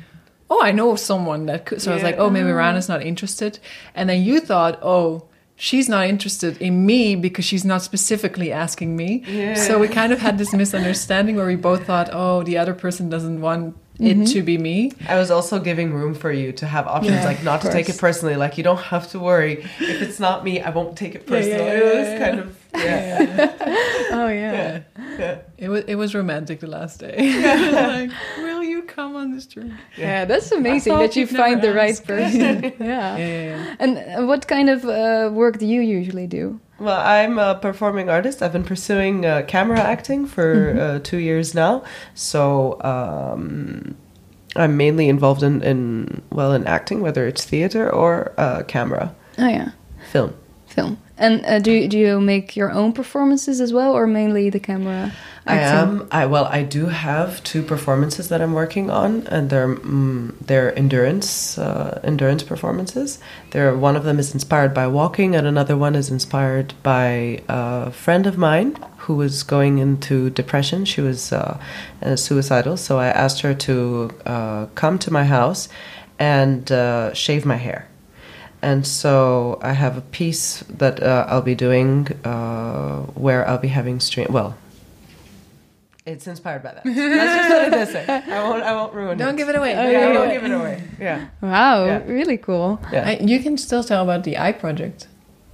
oh, I know someone that could. So I was like, oh, maybe Rana's not interested, and then you thought, oh. She's not interested in me because she's not specifically asking me. Yeah. So we kind of had this misunderstanding where we both thought, oh, the other person doesn't want it mm-hmm. to be me. I was also giving room for you to have options, Yeah, like not to take it personally. Like you don't have to worry if it's not me. I won't take it Yeah, yeah, personally. yeah, it was yeah, kind yeah. of yeah. *laughs* Oh yeah. yeah. It was it was romantic the last day. *laughs* *laughs* like, come on this trip? Yeah, that's amazing that you find the right *laughs* person. *laughs* Yeah, yeah. yeah, yeah. And uh, what kind of uh, work do you usually do? Well, I'm a performing artist. I've been pursuing uh, camera acting for uh, two years now. So um, I'm mainly involved in, in well in acting, whether it's theater or uh, camera, Oh yeah, film. film. And uh, do do you make your own performances as well, or mainly the camera? I am. I well, I do have two performances that I'm working on, and they're mm, they're endurance uh, endurance performances. They're one of them is inspired by walking, and another one is inspired by a friend of mine who was going into depression. She was uh, uh, suicidal, so I asked her to uh, come to my house and uh, shave my hair. And so I have a piece that uh, I'll be doing uh, where I'll be having stream. Well, it's inspired by that. *laughs* Let's just let it this way. I won't. I won't ruin it. Don't give it away. Yeah, Okay. I won't give it away. Yeah. Wow, Yeah. really cool. Yeah. I, you can still tell about the eye project.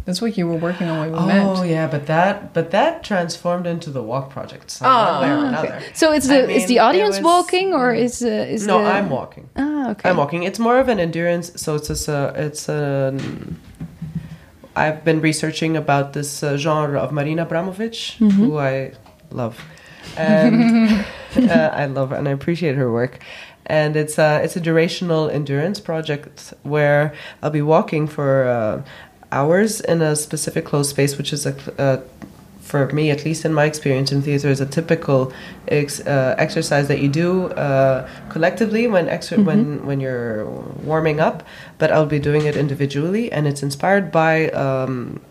That's what you were working on when we oh met. yeah, but that but that transformed into the walk project. So Oh, one way or another. okay. So it's I the is the audience was- walking or is uh, is No, the... I'm walking. Ah, okay. I'm walking. It's more of an endurance. So it's just a it's a I've been researching about this uh, genre of Marina Abramovic, who I love, and *laughs* uh, I love and I appreciate her work. And it's a it's a durational endurance project where I'll be walking for uh, hours in a specific closed space, which is a uh, for me, at least in my experience in theater, is a typical ex, uh, exercise that you do uh, collectively when exer- when when you're warming up. But I'll be doing it individually, and it's inspired by um,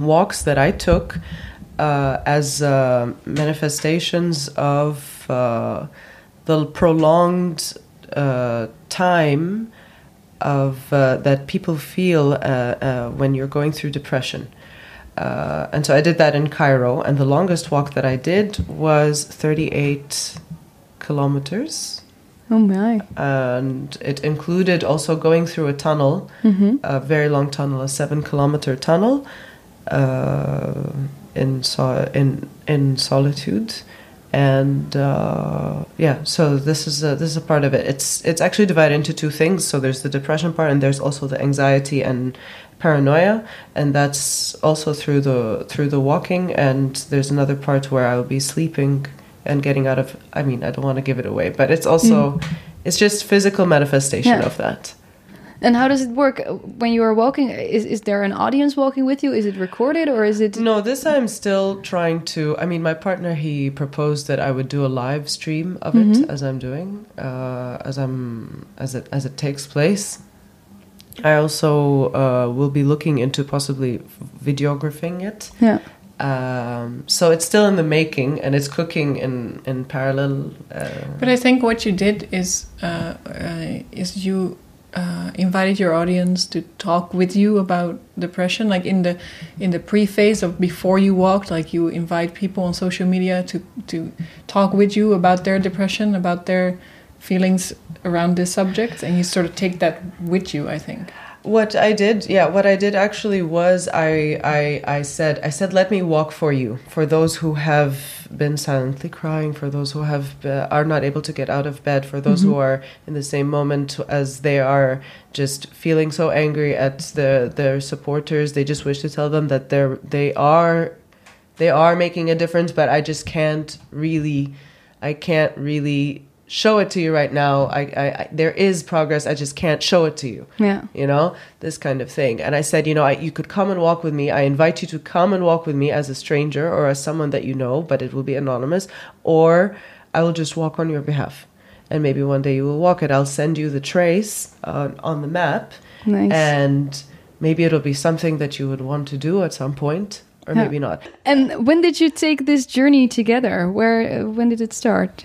walks that I took uh, as uh, manifestations of uh, the prolonged uh, time of uh, that people feel uh, uh, when you're going through depression. Uh, and so I did that in Cairo, and the longest walk that I did was 38 kilometers. Oh my. And it included also going through a tunnel, a very long tunnel, a seven kilometer tunnel, uh, in so- in in solitude, and uh, yeah. So this is a, this is a part of it. It's it's actually divided into two things. So there's the depression part, and there's also the anxiety and paranoia, and that's also through the through the walking. And there's another part where I'll be sleeping and getting out of. I mean, I don't want to give it away, but it's also it's just physical manifestation Yeah. of that. And how does it work when you are walking? Is is there an audience walking with you? Is it recorded or is it? No, this I'm still trying to. I mean, my partner he proposed that I would do a live stream of it as I'm doing, uh, as I'm as it as it takes place. I also uh, will be looking into possibly videographing it. Yeah. Um, so it's still in the making, and it's cooking in in parallel. Uh, But I think what you did is uh, uh, is you uh, invited your audience to talk with you about depression, like in the in the pre-phase of before you walked. Like you invite people on social media to to talk with you about their depression, about their feelings around this subject, and you sort of take that with you. I think. What I did, yeah, what I did actually was I, I, I said, I said, let me walk for you, for those who have been silently crying, for those who have uh, are not able to get out of bed, for those who are in the same moment as they are just feeling so angry at the their supporters. They just wish to tell them that they're they are they are making a difference, but I just can't really, I can't really show it to you right now. I, I, I there is progress. I just can't show it to you Yeah. you know this kind of thing and i said you know I, you could come and walk with me i invite you to come and walk with me as a stranger or as someone that you know but it will be anonymous or i will just walk on your behalf and maybe one day you will walk it i'll send you the trace uh, on the map Nice. and maybe it'll be something that you would want to do at some point or Yeah. maybe not And when did you take this journey together? Where? When did it start?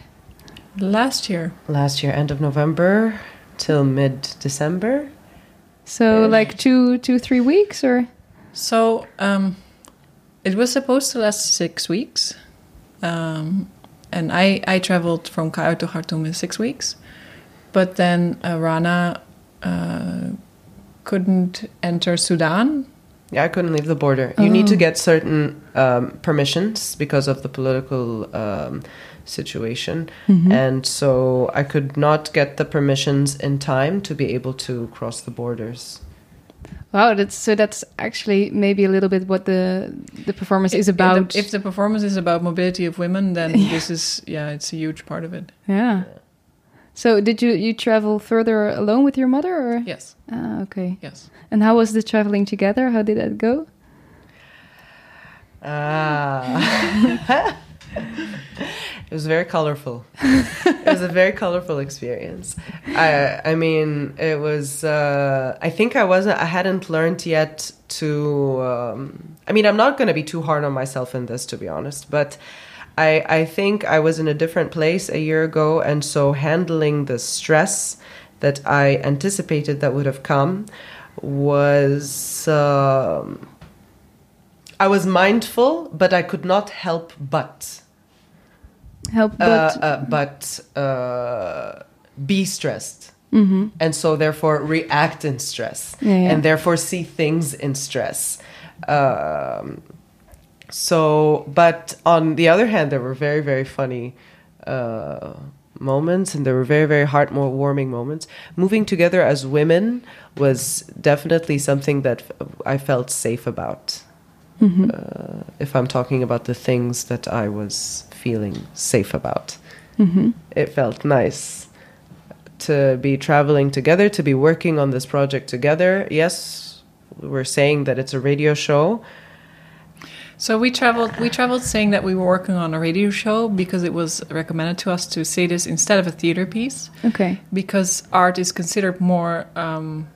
Last year, last year end of november till mid december So Yeah. like two, two, three weeks, or So um, it was supposed to last six weeks, um, and I I traveled from Cairo to Khartoum in six weeks, but then uh, Rana uh, couldn't enter Sudan. Yeah, I couldn't leave the border. You need to get certain um, permissions because of the political um, situation. And so I could not get the permissions in time to be able to cross the borders. wow, that's so that's actually maybe a little bit what the the performance is If- if the- about. If the, performance is about mobility of women, then *laughs* this is yeah, it's a huge part of it. yeah. So did you you travel further alone with your mother, or Yes, ah, okay? yes. And how was the traveling together? How did that go? Ah. *laughs* *laughs* it was very colorful. it was a very colorful experience. I I mean, it was uh, I think I wasn't I hadn't learned yet to um, I mean, I'm not going to be too hard on myself in this to be honest, but I I think I was in a different place a year ago and so handling the stress that I anticipated that would have come was um, I was mindful, but I could not help but Help, uh, but uh, but uh, be stressed, and so therefore react in stress, Yeah, yeah. and therefore see things in stress. Um, so, but on the other hand, there were very very funny uh, moments, and there were very, very heartwarming moments. Moving together as women was definitely something that I felt safe about. Uh, if I'm talking about the things that I was feeling safe about, it felt nice to be traveling together, to be working on this project together. Yes, we're saying that it's a radio show. So we traveled. We traveled saying that we were working on a radio show because it was recommended to us to say this instead of a theater piece Oké. because art is considered more. Um,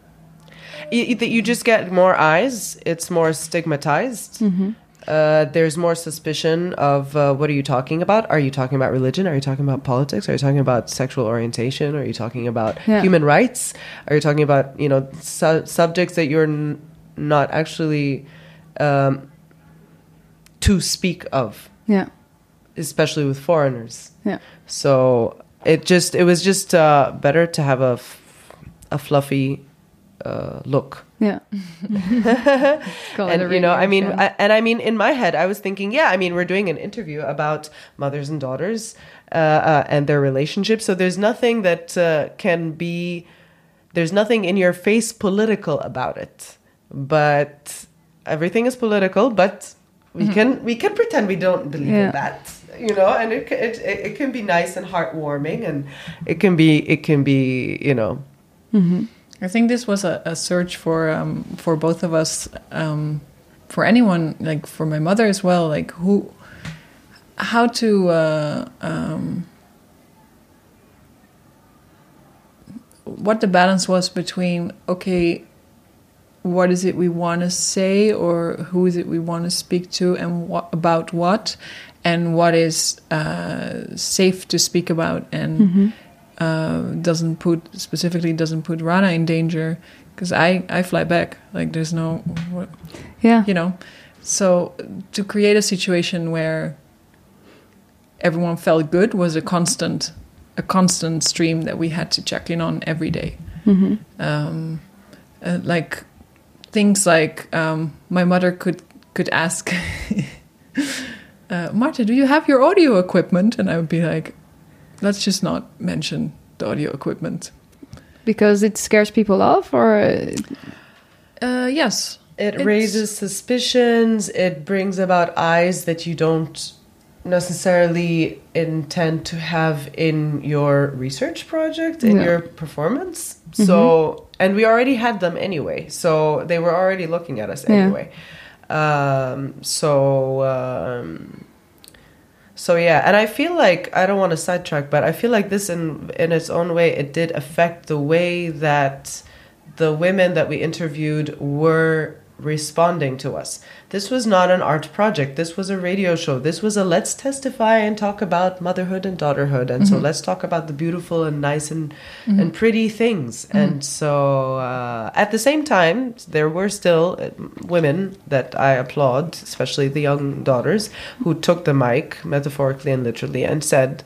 Y- that you just get more eyes. It's more stigmatized. Uh, there's more suspicion of uh, what are you talking about? Are you talking about religion? Are you talking about politics? Are you talking about sexual orientation? Are you talking about Yeah. human rights? Are you talking about you know su- subjects that you're n- not actually um, to speak of, Ja. especially with foreigners? Ja. So it just it was just uh, better to have a f- a fluffy uh, look. Ja. *laughs* Call it a and you know i mean. I, and i mean in my head i was thinking yeah i mean we're doing an interview about mothers and daughters uh, uh, and their relationships so there's nothing that uh, can be there's nothing in your face political about it but everything is political but we can we can pretend we don't believe Yeah. in that you know and it, it it it can be nice and heartwarming and it can be it can be you know I think this was a, a search for um, for both of us, um, for anyone, like for my mother as well, like who, how to. Uh, um, what the balance was between okay what is it we want to say or who is it we want to speak to and what about what and what is uh, safe to speak about and uh, doesn't put specifically doesn't put Rana in danger because I I fly back. Like there's no yeah. you know? So to create a situation where everyone felt good was a constant a constant stream that we had to check in on every day. Mhm. um, uh, like things like um, my mother could could ask *laughs* uh, Marta do you have your audio equipment? And I would be like let's just not mention the audio equipment Because it scares people off or... uh, yes It It's- raises suspicions. It brings about eyes that you don't necessarily intend to have in your research project, in Yeah. your performance. So, and we already had them anyway. So they were already looking at us Yeah. anyway. Um, so, um, so yeah, and I feel like I don't want to sidetrack, but I feel like this in in its own way it did affect the way that the women that we interviewed were responding to us. This was not an art project. This was a radio show. This was a let's testify and talk about motherhood and daughterhood. And so let's talk about the beautiful and nice and and pretty things. And so uh, at the same time, there were still uh, women that I applaud, especially the young daughters, who took the mic metaphorically and literally and said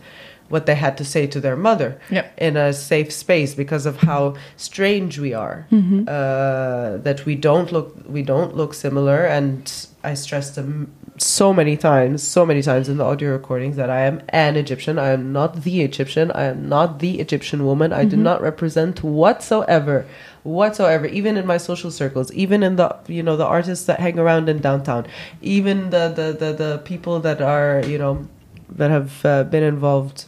what they had to say to their mother Yeah. in a safe space because of how strange we are. Uh, that we don't look we don't look similar. And i stressed them so many times so many times in the audio recordings that i am an egyptian. I am not the egyptian. I am not the egyptian woman. I do not represent whatsoever whatsoever even in my social circles even in the you know the artists that hang around in downtown even the the the, the people that are you know that have uh, been involved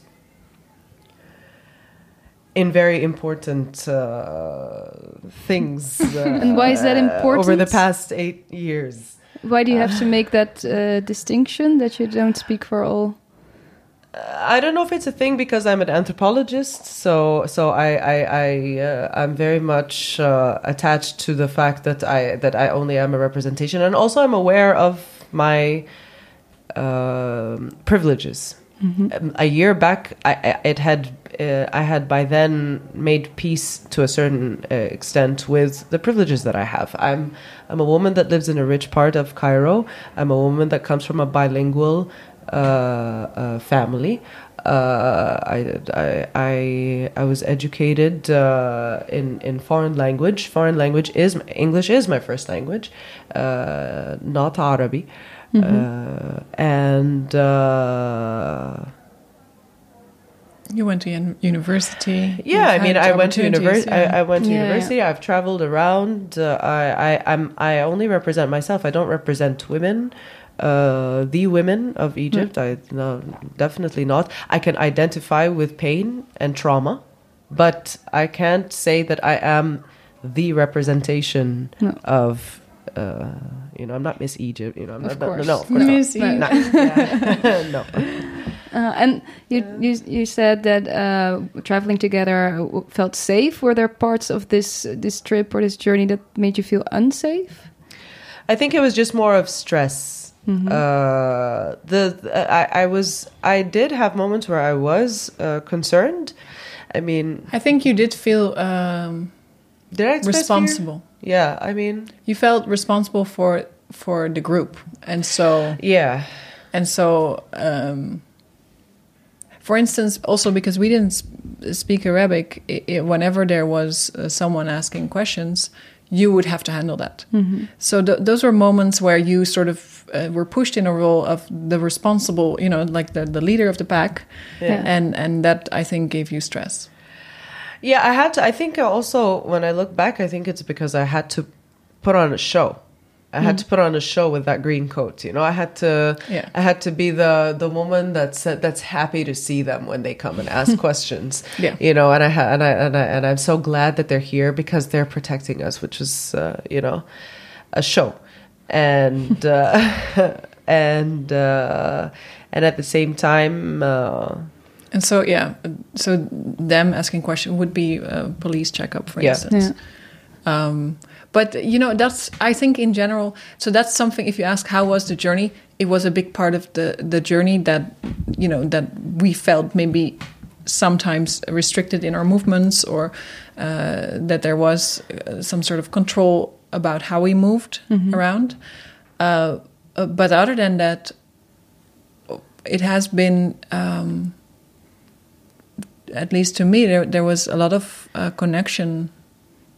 in very important uh, things. Uh, *laughs* And why is that important? Over the past eight years. Why do you have to make that uh, distinction that you don't speak for all? I don't know if it's a thing because I'm an anthropologist, so so I I, I uh, I'm very much uh, attached to the fact that I that I only am a representation, and also I'm aware of my um privileges. Um, a year back, I, I it had uh, I had by then made peace to a certain uh, extent with the privileges that I have. I'm I'm a woman that lives in a rich part of Cairo. I'm a woman that comes from a bilingual uh, uh, family. Uh, I, I I I was educated uh, in in foreign language. Foreign language is English is my first language, uh, not Arabic. Uh, and uh, You went to un- university. Yeah, I mean, I went to university. yeah. I, I went to Yeah, yeah. university. I've traveled around. Uh, I, I, I'm, I only represent myself. I don't represent women, uh, the women of Egypt. I no, definitely not. I can identify with pain and trauma, but I can't say that I am the representation No. of. Uh, you know, I'm not Miss Egypt. You know, I'm Of not, course. No, no, of course Miss not. Egypt. No, *laughs* yeah. no. Uh, and you, you you said that uh, traveling together felt safe. Were there parts of this this trip or this journey that made you feel unsafe? I think it was just more of stress. Uh, the, the- I, I was I did have moments where I was uh, concerned. I mean, I think you did feel um, did I express fear? responsible. Yeah, I mean, You felt responsible for for the group, and so yeah, and so. Um, for instance, also because we didn't speak Arabic, i i whenever there was uh, someone asking questions, you would have to handle that. So th- those were moments where you sort of uh, were pushed in a role of the responsible, you know, like the, the leader of the pack, Yeah. and and that I think gave you stress. Yeah. I had to. I think also when I look back, I think it's because I had to put on a show. I had to put on a show with that green coat. You know, I had to. Yeah. I had to be the the woman that's that's happy to see them when they come and ask *laughs* questions. Yeah. You know, and I ha- and I and I and I'm so glad that they're here because they're protecting us, which is uh, you know, a show, and uh, *laughs* and uh, and at the same time. And so yeah, so them asking question would be a police checkup, for Yeah. instance. Um, but you know, that's I think in general. So that's something. If you ask how was the journey, it was a big part of the the journey that you know that we felt maybe sometimes restricted in our movements or uh, that there was uh, some sort of control about how we moved around. Uh, uh, but other than that, it has been. Um, at least to me, there there was a lot of uh, connection.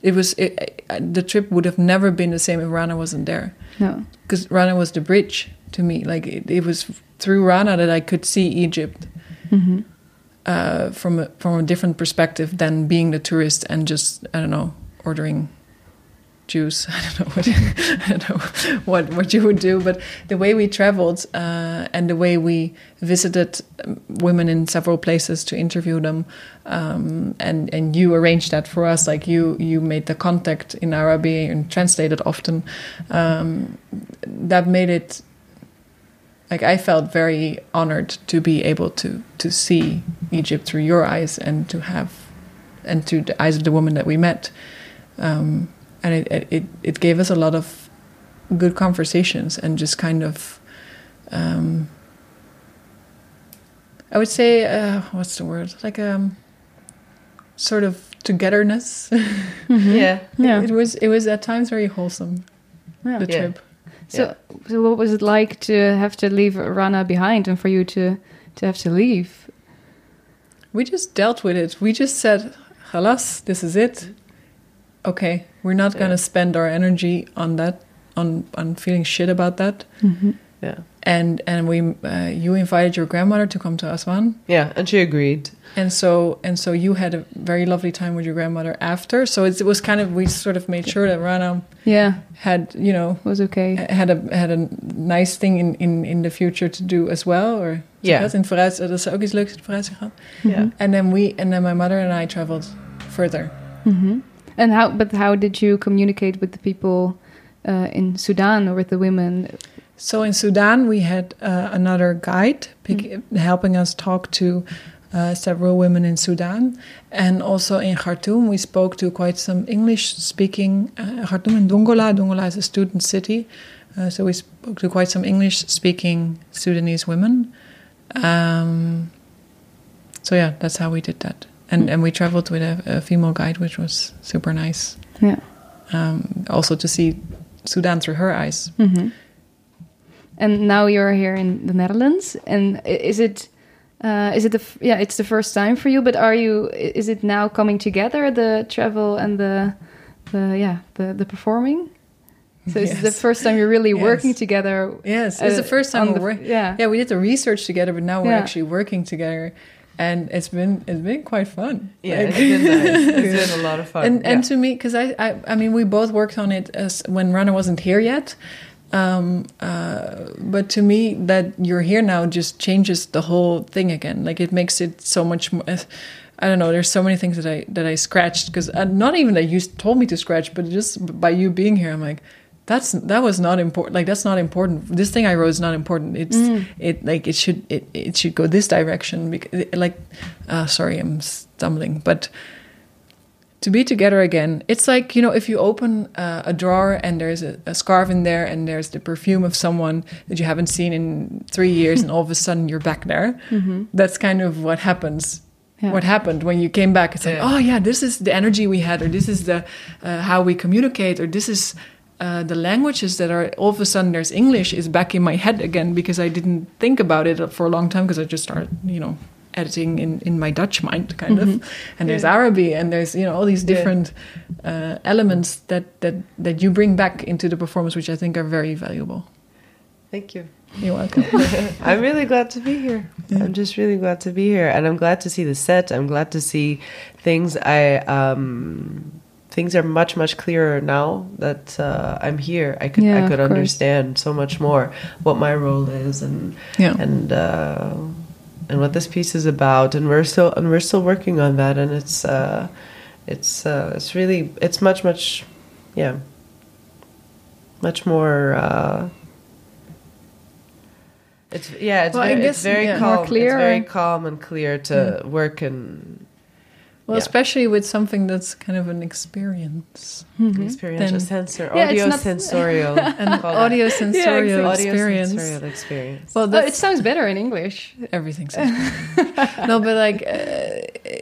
It was it, uh, the trip would have never been the same if Rana wasn't there, No. because Rana was the bridge to me. Like it, it was through Rana that I could see Egypt uh, from a, from a different perspective than being the tourist and just I don't know ordering *laughs* I don't know what *laughs* I don't know what what you would do, but the way we traveled uh, and the way we visited um, women in several places to interview them, um, and and you arranged that for us. Like you you made the contact in Arabic and translated often. Um, that made it. Like I felt very honored to be able to to see Egypt through your eyes and to have, and to the eyes of the woman that we met. Um, and it, it it gave us a lot of good conversations and just kind of um, I would say uh, what's the word like um sort of togetherness Yeah. Yeah. it was it was at times very wholesome Yeah. the Yeah. trip So, so what was it like to have to leave Rana behind and for you to to have to leave? we just dealt with it we just said halas this is it okay we're not going to spend our energy on that on on feeling shit about that Yeah. and and we uh, you invited your grandmother to come to Aswan Yeah. And she agreed. and so and so you had a very lovely time with your grandmother after so it's, it was kind of we sort of made sure that Rana Yeah, had you know was okay. had a had a nice thing in in in the future to do as well or Ja. dat in het vooruit dat ze ook iets leuks in vooruit gehad Yeah. and then we and then my mother and I traveled further hmm And how? But how did you communicate with the people uh, in Sudan or with the women? So in Sudan, we had uh, another guide pick, helping us talk to uh, several women in Sudan, and also in Khartoum, we spoke to quite some English-speaking. Uh, Khartoum and Dongola. Dongola is a student city, uh, so we spoke to quite some English-speaking Sudanese women. Um, so yeah, that's how we did that, and and we traveled with a, a female guide, which was super nice. Yeah. Um, also to see Sudan through her eyes. hmm And now you're here in the Netherlands, and is it? Uh, is it the f- yeah? It's the first time for you, but are you? Is it now coming together the travel and the, the yeah the the performing? So is it the first time you're really Yes. working together? Yes, it's the uh, first time we're the- working. Yeah. Yeah, we did the research together, but now we're Yeah. actually working together. And it's been it's been quite fun. Yeah, Like- it's been nice. It's been *laughs* a lot of fun. and and to me because I, I i mean we both worked on it as when runner wasn't here yet um uh but to me that you're here now just changes the whole thing again like it makes it so much more I don't know. There's so many things that I that I scratched because uh, not even that you told me to scratch, but just by you being here, I'm like, that's that was not important. Like that's not important. This thing I wrote is not important. It's it like it should it it should go this direction. Because like, uh, sorry, I'm stumbling, but to be together again it's like you know if you open uh, a drawer and there's a, a scarf in there and there's the perfume of someone that you haven't seen in three years and all of a sudden you're back there that's kind of what happens Yeah. what happened when you came back it's like Yeah. oh yeah this is the energy we had or this is the uh, how we communicate or this is uh, the languages that are all of a sudden there's english is back in my head again because i didn't think about it for a long time because i just started you know editing in, in my dutch mind kind of and there's arabic and there's you know all these Yeah. different uh, elements that, that that you bring back into the performance which i think are very valuable Thank you. you're welcome *laughs* I'm really glad to be here. I'm just really glad to be here, and I'm glad to see the set. I'm glad to see things. I um, things are much much clearer now that uh, I'm here. I could Yeah, I could understand so much more what my role is and Yeah. and uh, and what this piece is about. And we're still and we're still working on that. And it's uh, it's uh, it's really it's much much yeah much more. Uh, it's yeah, it's Well, very, guess, it's very yeah. calm. It's very calm and clear to work and well Yeah. especially with something that's kind of an experience experiential Then- sensor, Yeah, audio not- sensorial, *laughs* an audio sensorial audio experience sensorial experience. well Oh, it sounds better in English. everything sounds better. no but like uh,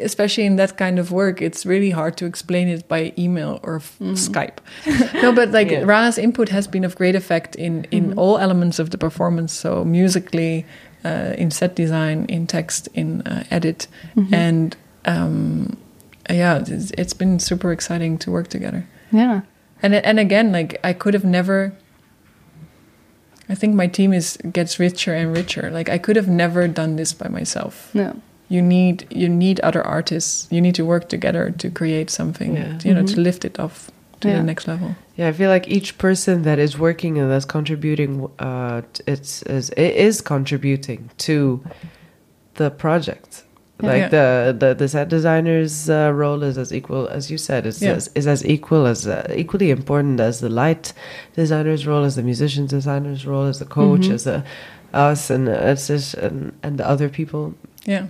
especially in that kind of work it's really hard to explain it by email or f- skype *laughs* no but like Yeah. rana's input has been of great effect in in all elements of the performance so musically uh, in set design in text in uh, edit and um, yeah it's, it's been super exciting to work together Yeah. and and again like i could have never i think my team is gets richer and richer like i could have never done this by myself No. you need you need other artists you need to work together to create something Yeah. you know to lift it off to Yeah. the next level Yeah, I feel like each person that is working and that's contributing, uh, it's is it is contributing to the project. Yeah. Like the, the the set designer's uh, role is as equal as you said is Yeah. as, is as equal as uh, equally important as the light designer's role, as the musician designer's role, as the coach, Mhm. as the us, and uh, it's just and, and the other people. yeah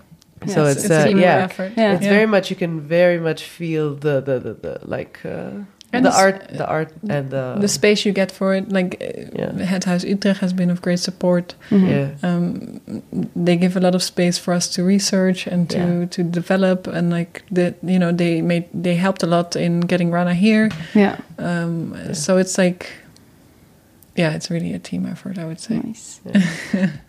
so Yes, it's, it's a uh, team yeah, effort Yeah. it's very much you can very much feel the the the, the like uh, And the this- art the art and the, the space you get for it like uh, Yeah. het huis utrecht has been of great support yeah um, they give a lot of space for us to research and to Yeah. to develop and like the you know they made they helped a lot in getting rana here Yeah. um, so it's like yeah it's really a team effort i would say Nice.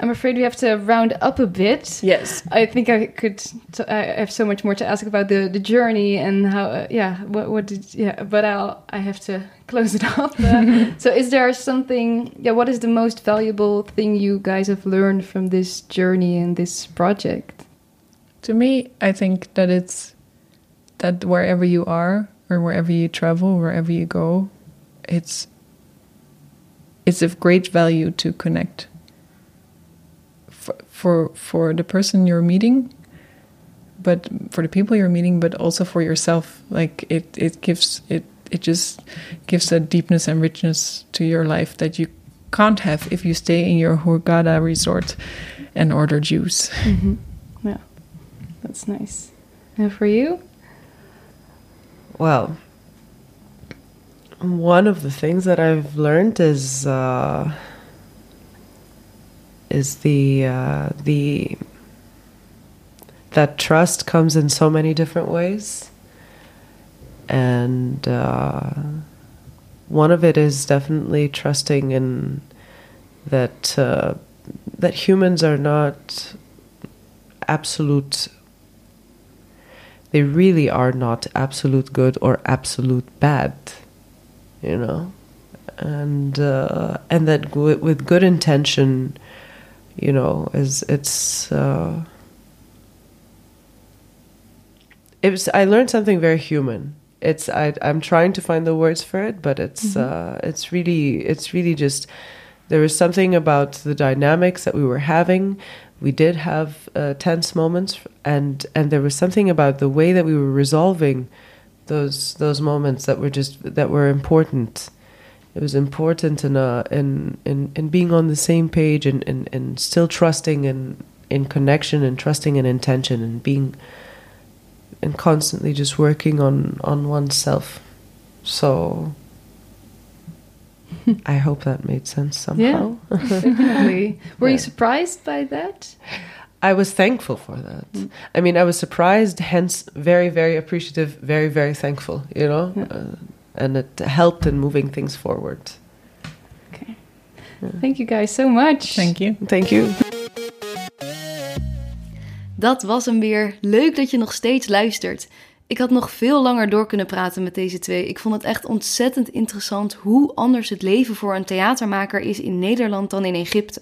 I'm afraid we have to round up a bit. yes I think I could. T- I have so much more to ask about the, the journey and how. Uh, yeah. What what did? Yeah. But I'll. I have to *laughs* close it up. Uh, so, is there something? Yeah. What is the most valuable thing you guys have learned from this journey and this project? to me i think that it's that wherever you are or wherever you travel wherever you go it's it's of great value to connect for for, for the person you're meeting but for the people you're meeting but also for yourself like it it gives it it just gives a deepness and richness to your life that you can't have if you stay in your Hurghada resort and order juice mm-hmm. Yeah. That's nice. And for you? Well, one of the things that I've learned is uh, is the uh, the that trust comes in so many different ways, and uh, one of it is definitely trusting in that uh, that humans are not absolute they really are not absolute good or absolute bad you know and uh, and that g- with good intention you know is it's uh, it was I learned something very human. It's I I'm trying to find the words for it, but it's uh, it's really it's really just there was something about the dynamics that we were having. We did have uh, tense moments, and and there was something about the way that we were resolving those those moments that were just that were important. It was important in uh, in, in in being on the same page and, and, and still trusting in in connection and trusting in intention and being and constantly just working on on oneself. So *laughs* I hope that made sense somehow. *laughs* Definitely. Were you surprised by that? I was thankful for that. I mean, I was surprised, hence very, very appreciative, very, very thankful, you know? Uh, and it helped in moving things forward. Okay. Thank you guys so much. Thank you. Thank you. Dat was hem weer. Leuk dat je nog steeds luistert. Ik had nog veel langer door kunnen praten met deze twee. Ik vond het echt ontzettend interessant hoe anders het leven voor een theatermaker is in Nederland dan in Egypte.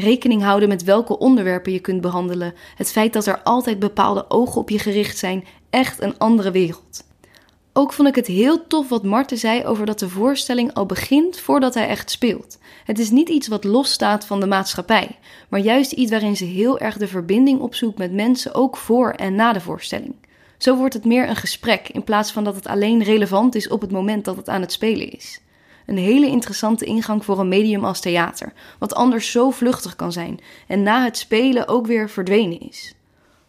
Rekening houden met welke onderwerpen je kunt behandelen, het feit dat er altijd bepaalde ogen op je gericht zijn, echt een andere wereld. Ook vond ik het heel tof wat Marten zei over dat de voorstelling al begint voordat hij echt speelt. Het is niet iets wat losstaat van de maatschappij, maar juist iets waarin ze heel erg de verbinding opzoekt met mensen ook voor en na de voorstelling. Zo wordt het meer een gesprek in plaats van dat het alleen relevant is op het moment dat het aan het spelen is. Een hele interessante ingang voor een medium als theater, wat anders zo vluchtig kan zijn en na het spelen ook weer verdwenen is.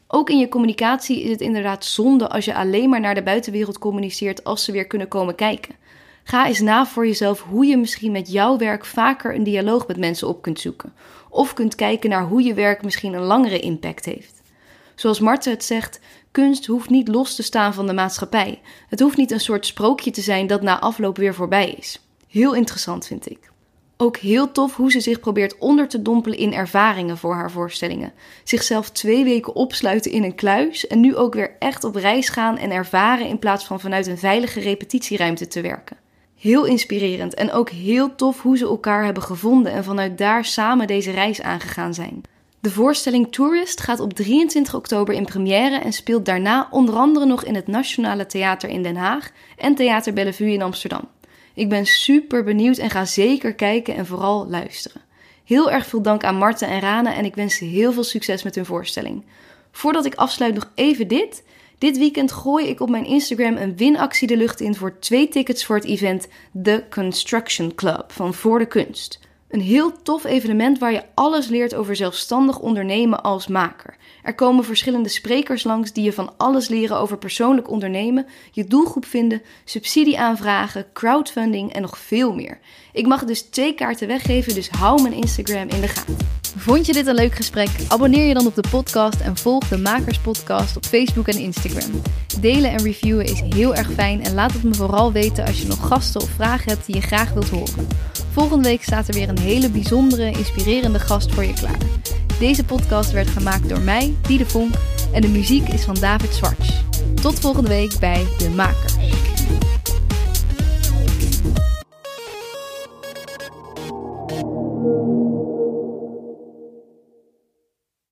Ook in je communicatie is het inderdaad zonde als je alleen maar naar de buitenwereld communiceert als ze weer kunnen komen kijken. Ga eens na voor jezelf hoe je misschien met jouw werk vaker een dialoog met mensen op kunt zoeken. Of kunt kijken naar hoe je werk misschien een langere impact heeft. Zoals Marten het zegt, kunst hoeft niet los te staan van de maatschappij. Het hoeft niet een soort sprookje te zijn dat na afloop weer voorbij is. Heel interessant vind ik. Ook heel tof hoe ze zich probeert onder te dompelen in ervaringen voor haar voorstellingen. Zichzelf twee weken opsluiten in een kluis en nu ook weer echt op reis gaan en ervaren in plaats van vanuit een veilige repetitieruimte te werken. Heel inspirerend en ook heel tof hoe ze elkaar hebben gevonden en vanuit daar samen deze reis aangegaan zijn. De voorstelling Tourist gaat op 23 oktober in première en speelt daarna onder andere nog in het Nationale Theater in Den Haag en Theater Bellevue in Amsterdam. Ik ben super benieuwd en ga zeker kijken en vooral luisteren. Heel erg veel dank aan Marten en Rana en ik wens ze heel veel succes met hun voorstelling. Voordat ik afsluit nog even dit. Dit weekend gooi ik op mijn Instagram een winactie de lucht in voor twee tickets voor het event The Construction Club van Voor de Kunst. Een heel tof evenement waar je alles leert over zelfstandig ondernemen als maker. Er komen verschillende sprekers langs die je van alles leren over persoonlijk ondernemen, je doelgroep vinden, subsidie aanvragen, crowdfunding en nog veel meer. Ik mag dus twee kaarten weggeven, dus hou mijn Instagram in de gaten. Vond je dit een leuk gesprek? Abonneer je dan op de podcast en volg de Makers Podcast op Facebook en Instagram. Delen en reviewen is heel erg fijn en laat het me vooral weten als je nog gasten of vragen hebt die je graag wilt horen. Volgende week staat er weer een hele bijzondere, inspirerende gast voor je klaar. Deze podcast werd gemaakt door mij, Diede Vonk, en de muziek is van David Zwarts. Tot volgende week bij De Makers.